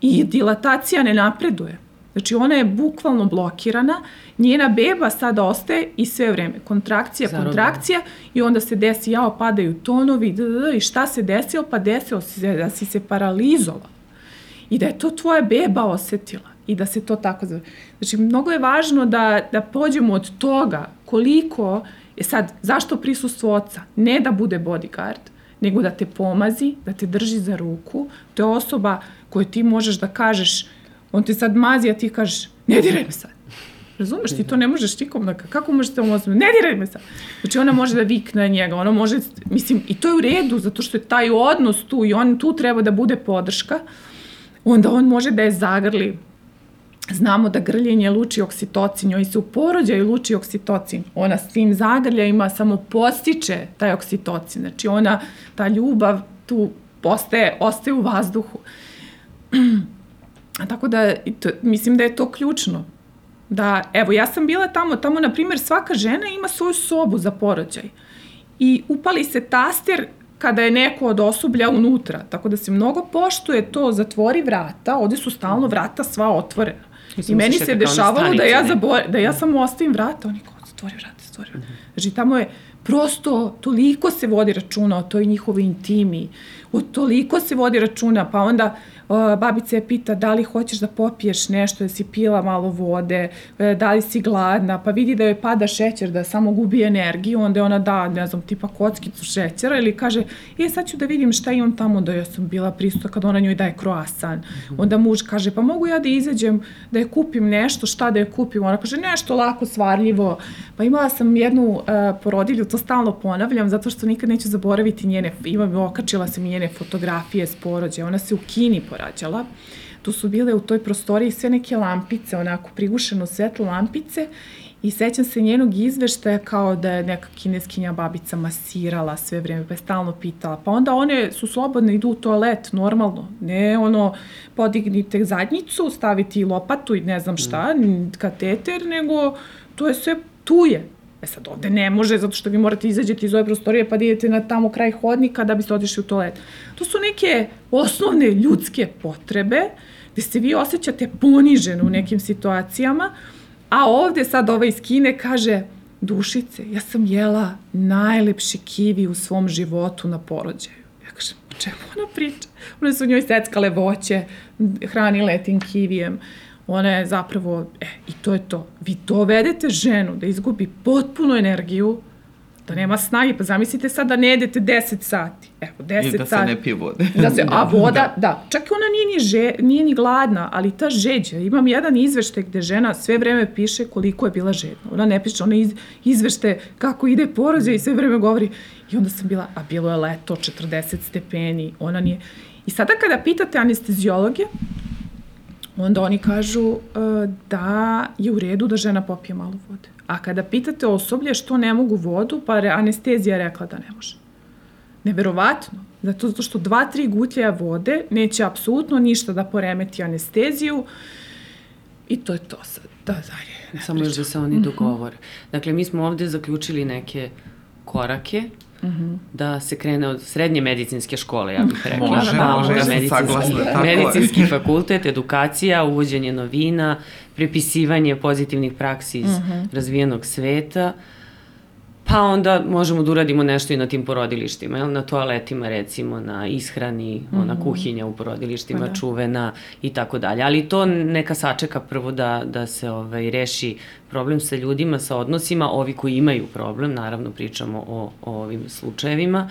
i dilatacija ne napreduje. Znači ona je bukvalno blokirana, njena beba sada ostaje i sve vreme kontrakcija, Zarobno. kontrakcija i onda se desi, jao, padaju tonovi, d, d, d, i šta se desilo? Pa desilo se da si se paralizovao i da je to tvoja beba osetila i da se to tako zove. Znači, mnogo je važno da, da pođemo od toga koliko je sad, zašto prisustvo oca? Ne da bude bodyguard, nego da te pomazi, da te drži za ruku. To je osoba koju ti možeš da kažeš, on te sad mazi, a ti kažeš, ne diraj me sad. Razumeš, ti to ne možeš nikom da, kako možeš te omoziti, ne diraj me sad. Znači ona može da vikne na njega, ona može, mislim, i to je u redu, zato što je taj odnos tu i on tu treba da bude podrška, onda on može da je zagrli, Znamo da grljenje luči oksitocin, njoj se u porođaju luči oksitocin. Ona s tim zagrljajima samo postiče taj oksitocin. Znači ona, ta ljubav tu postaje, ostaje u vazduhu. Tako da, to, mislim da je to ključno. Da, evo, ja sam bila tamo, tamo, na primjer, svaka žena ima svoju sobu za porođaj. I upali se taster kada je neko od osoblja unutra. Tako da se mnogo poštuje to, zatvori vrata, ovde su stalno vrata sva otvorena. I meni se dešavalo da ja, zabor, da ja samo ostavim vrata, oni kao, zatvori vrata, zatvori vrata. Znači, tamo je prosto toliko se vodi računa o toj njihovoj intimi, o toliko se vodi računa, pa onda babica je pita da li hoćeš da popiješ nešto, da si pila malo vode, e, da li si gladna, pa vidi da joj pada šećer, da samo gubi energiju, onda je ona da, ne znam, tipa kockicu šećera ili kaže, e, sad ću da vidim šta imam tamo, da ja sam bila pristo kad ona njoj daje kroasan. Onda muž kaže, pa mogu ja da izađem, da je kupim nešto, šta da je kupim? Ona kaže, nešto lako, svarljivo. Pa imala sam jednu uh, porodilju, to stalno ponavljam, zato što nikad neću zaboraviti njene, imam, okačila sam njene fotografije s porođaja. Ona se u Kini rađala. Tu su bile u toj prostoriji sve neke lampice, onako prigušeno svetlo lampice I sećam se njenog izveštaja kao da je neka kineskinja babica masirala sve vreme, pa je stalno pitala. Pa onda one su slobodne, idu u toalet, normalno. Ne ono, podignite zadnjicu, staviti lopatu i ne znam šta, mm. kateter, nego to je sve tu je. E sad ovde ne može, zato što vi morate izađeti iz ove prostorije pa da idete na tamo kraj hodnika da biste otišli u toalet. To su neke osnovne ljudske potrebe gde se vi osjećate poniženo u nekim situacijama, a ovde sad ova iz Kine kaže dušice, ja sam jela najlepši kivi u svom životu na porođaju. Ja kažem, čemu ona priča? One su njoj seckale voće, hranile tim kivijem ona je zapravo, e, i to je to. Vi dovedete ženu da izgubi potpuno energiju, da nema snage, pa zamislite sad da ne jedete 10 sati. Evo, 10 sati. I da se ne pije vode. Da se, a voda, da. da. Čak i ona nije ni, že, nije ni gladna, ali ta žeđa, imam jedan izveštaj gde žena sve vreme piše koliko je bila žedna. Ona ne piše, ona iz, izvešte kako ide porođaj i sve vreme govori. I onda sam bila, a bilo je leto, 40 stepeni, ona nije. I sada kada pitate anestezijologe, onda oni kažu uh, da je u redu da žena popije malo vode. A kada pitate osoblje što ne mogu vodu, pa anestezija rekla da ne može. Neverovatno. Zato, zato što dva, tri gutljaja vode neće apsolutno ništa da poremeti anesteziju i to je to sad. Da, dalje. Samo još da se oni Mhm. dogovore. Dakle, mi smo ovde zaključili neke korake Mhm. da se krene od srednje medicinske škole, ja bih rekla. Može, Pa može, ja sam medicinski, saglasna, tako je. medicinski fakultet, edukacija, uvođenje novina, prepisivanje pozitivnih praksi iz Mhm. razvijenog sveta, pa onda možemo da uradimo nešto i na tim porodilištima, jel? na toaletima recimo, na ishrani, ona kuhinja u porodilištima, Pa da. čuvena i tako dalje. Ali to neka sačeka prvo da, da se ovaj, reši problem sa ljudima, sa odnosima, ovi koji imaju problem, naravno pričamo o, o ovim slučajevima,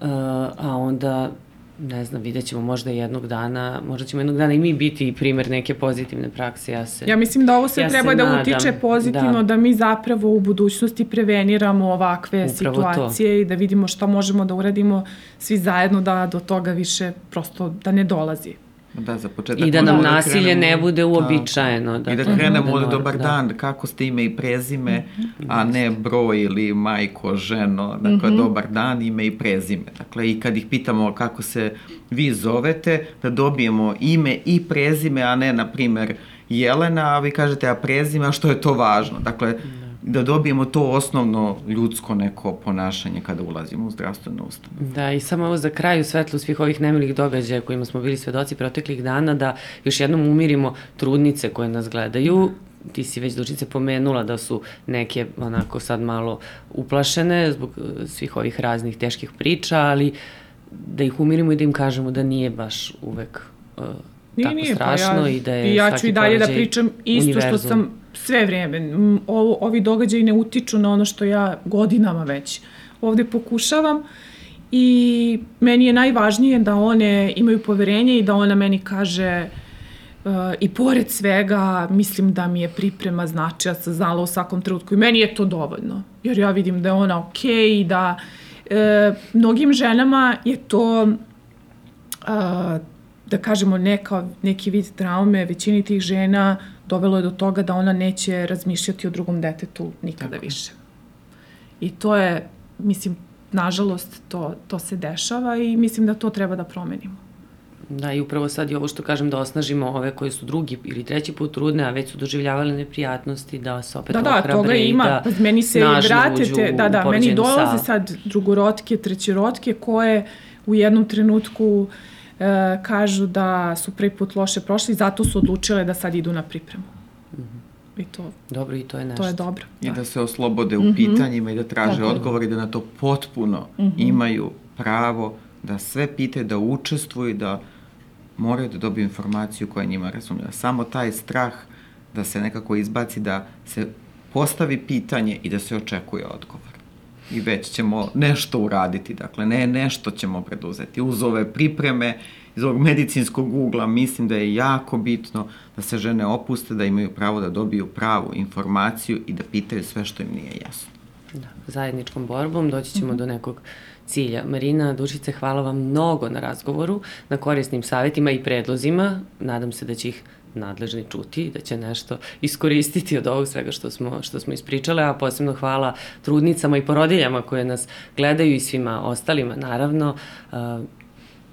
Uh, a onda ne znam, vidjet ćemo možda jednog dana, možda ćemo jednog dana i mi biti primer neke pozitivne prakse, ja se... Ja mislim da ovo sve Ja se treba da nadam, utiče pozitivno, da. da. mi zapravo u budućnosti preveniramo ovakve Upravo situacije i da vidimo šta možemo da uradimo svi zajedno da do toga više prosto da ne dolazi. Da, za početak. I da nam možemo nasilje krenemo- ne bude Tako. uobičajeno. I da krenemo od norm- dobar da. dan, kako ste ime i prezime, a ne broj ili majko, ženo, dakle dobar dan, ime i prezime. Dakle, i kad ih pitamo kako se vi zovete, da dobijemo ime i prezime, a ne, na primer, Jelena, a vi kažete, a prezime, a što je to važno? Dakle, da dobijemo to osnovno ljudsko neko ponašanje kada ulazimo u zdravstvenu ustanovu. Da, i samo ovo za kraj u svetlu svih ovih nemilih događaja kojima smo bili svedoci proteklih dana, da još jednom umirimo trudnice koje nas gledaju. Ti si već dušice pomenula da su neke onako sad malo uplašene zbog eh, svih ovih raznih teških priča, ali da ih umirimo i da im kažemo da nije baš uvek uh, tako strašno pa ja, i da je i ja ću i dalje da pričam isto što univerzum. sam sve vrijeme. Ovo, ovi događaji ne utiču na ono što ja godinama već ovde pokušavam i meni je najvažnije da one imaju poverenje i da ona meni kaže uh, i pored svega mislim da mi je priprema znači ja sam znala u svakom trenutku i meni je to dovoljno jer ja vidim da je ona okej i da e, mnogim ženama je to a, da kažemo neka, neki vid traume većini tih žena dovelo je do toga da ona neće razmišljati o drugom detetu nikada Tako više. I to je, mislim, nažalost, to, to se dešava i mislim da to treba da promenimo. Da, i upravo sad i ovo što kažem da osnažimo ove koje su drugi ili treći put trudne, a već su doživljavale neprijatnosti, da se opet Da, da, toga ima. da Pa meni se snažno vrate uđu te, da, da, meni dolaze salu. sad drugorotke, trećerotke koje u jednom trenutku e, kažu da su prvi put loše prošli, zato su odlučile da sad idu na pripremu. I to, Dobro, i to je nešto. to je dobro. I da se oslobode u pitanjima i da traže Tako je. odgovor i da na to potpuno imaju pravo da sve pitaju, da učestvuju, da moraju da dobiju informaciju koja njima razumljiva. Samo taj strah da se nekako izbaci, da se postavi pitanje i da se očekuje odgovor. I već ćemo nešto uraditi, dakle, ne nešto ćemo preduzeti. Uz ove pripreme, iz ovog medicinskog ugla, mislim da je jako bitno da se žene opuste, da imaju pravo da dobiju pravu informaciju i da pitaju sve što im nije jasno. Da, zajedničkom borbom doći ćemo do nekog cilja. Marina Dušice, hvala vam mnogo na razgovoru, na korisnim savjetima i predlozima. Nadam se da će ih nadležni čuti, da će nešto iskoristiti od ovog svega što smo, što smo ispričale, a posebno hvala trudnicama i porodiljama koje nas gledaju i svima ostalima, naravno.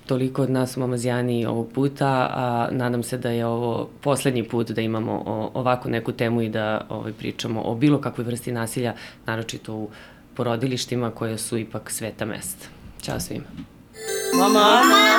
Toliko od nas u Mamazijani ovog puta, a nadam se da je ovo poslednji put da imamo o, ovako neku temu i da ovaj, pričamo o bilo kakvoj vrsti nasilja, naročito u porodilištima koje su ipak sveta mesta. Ćao svima. Mama! Mama!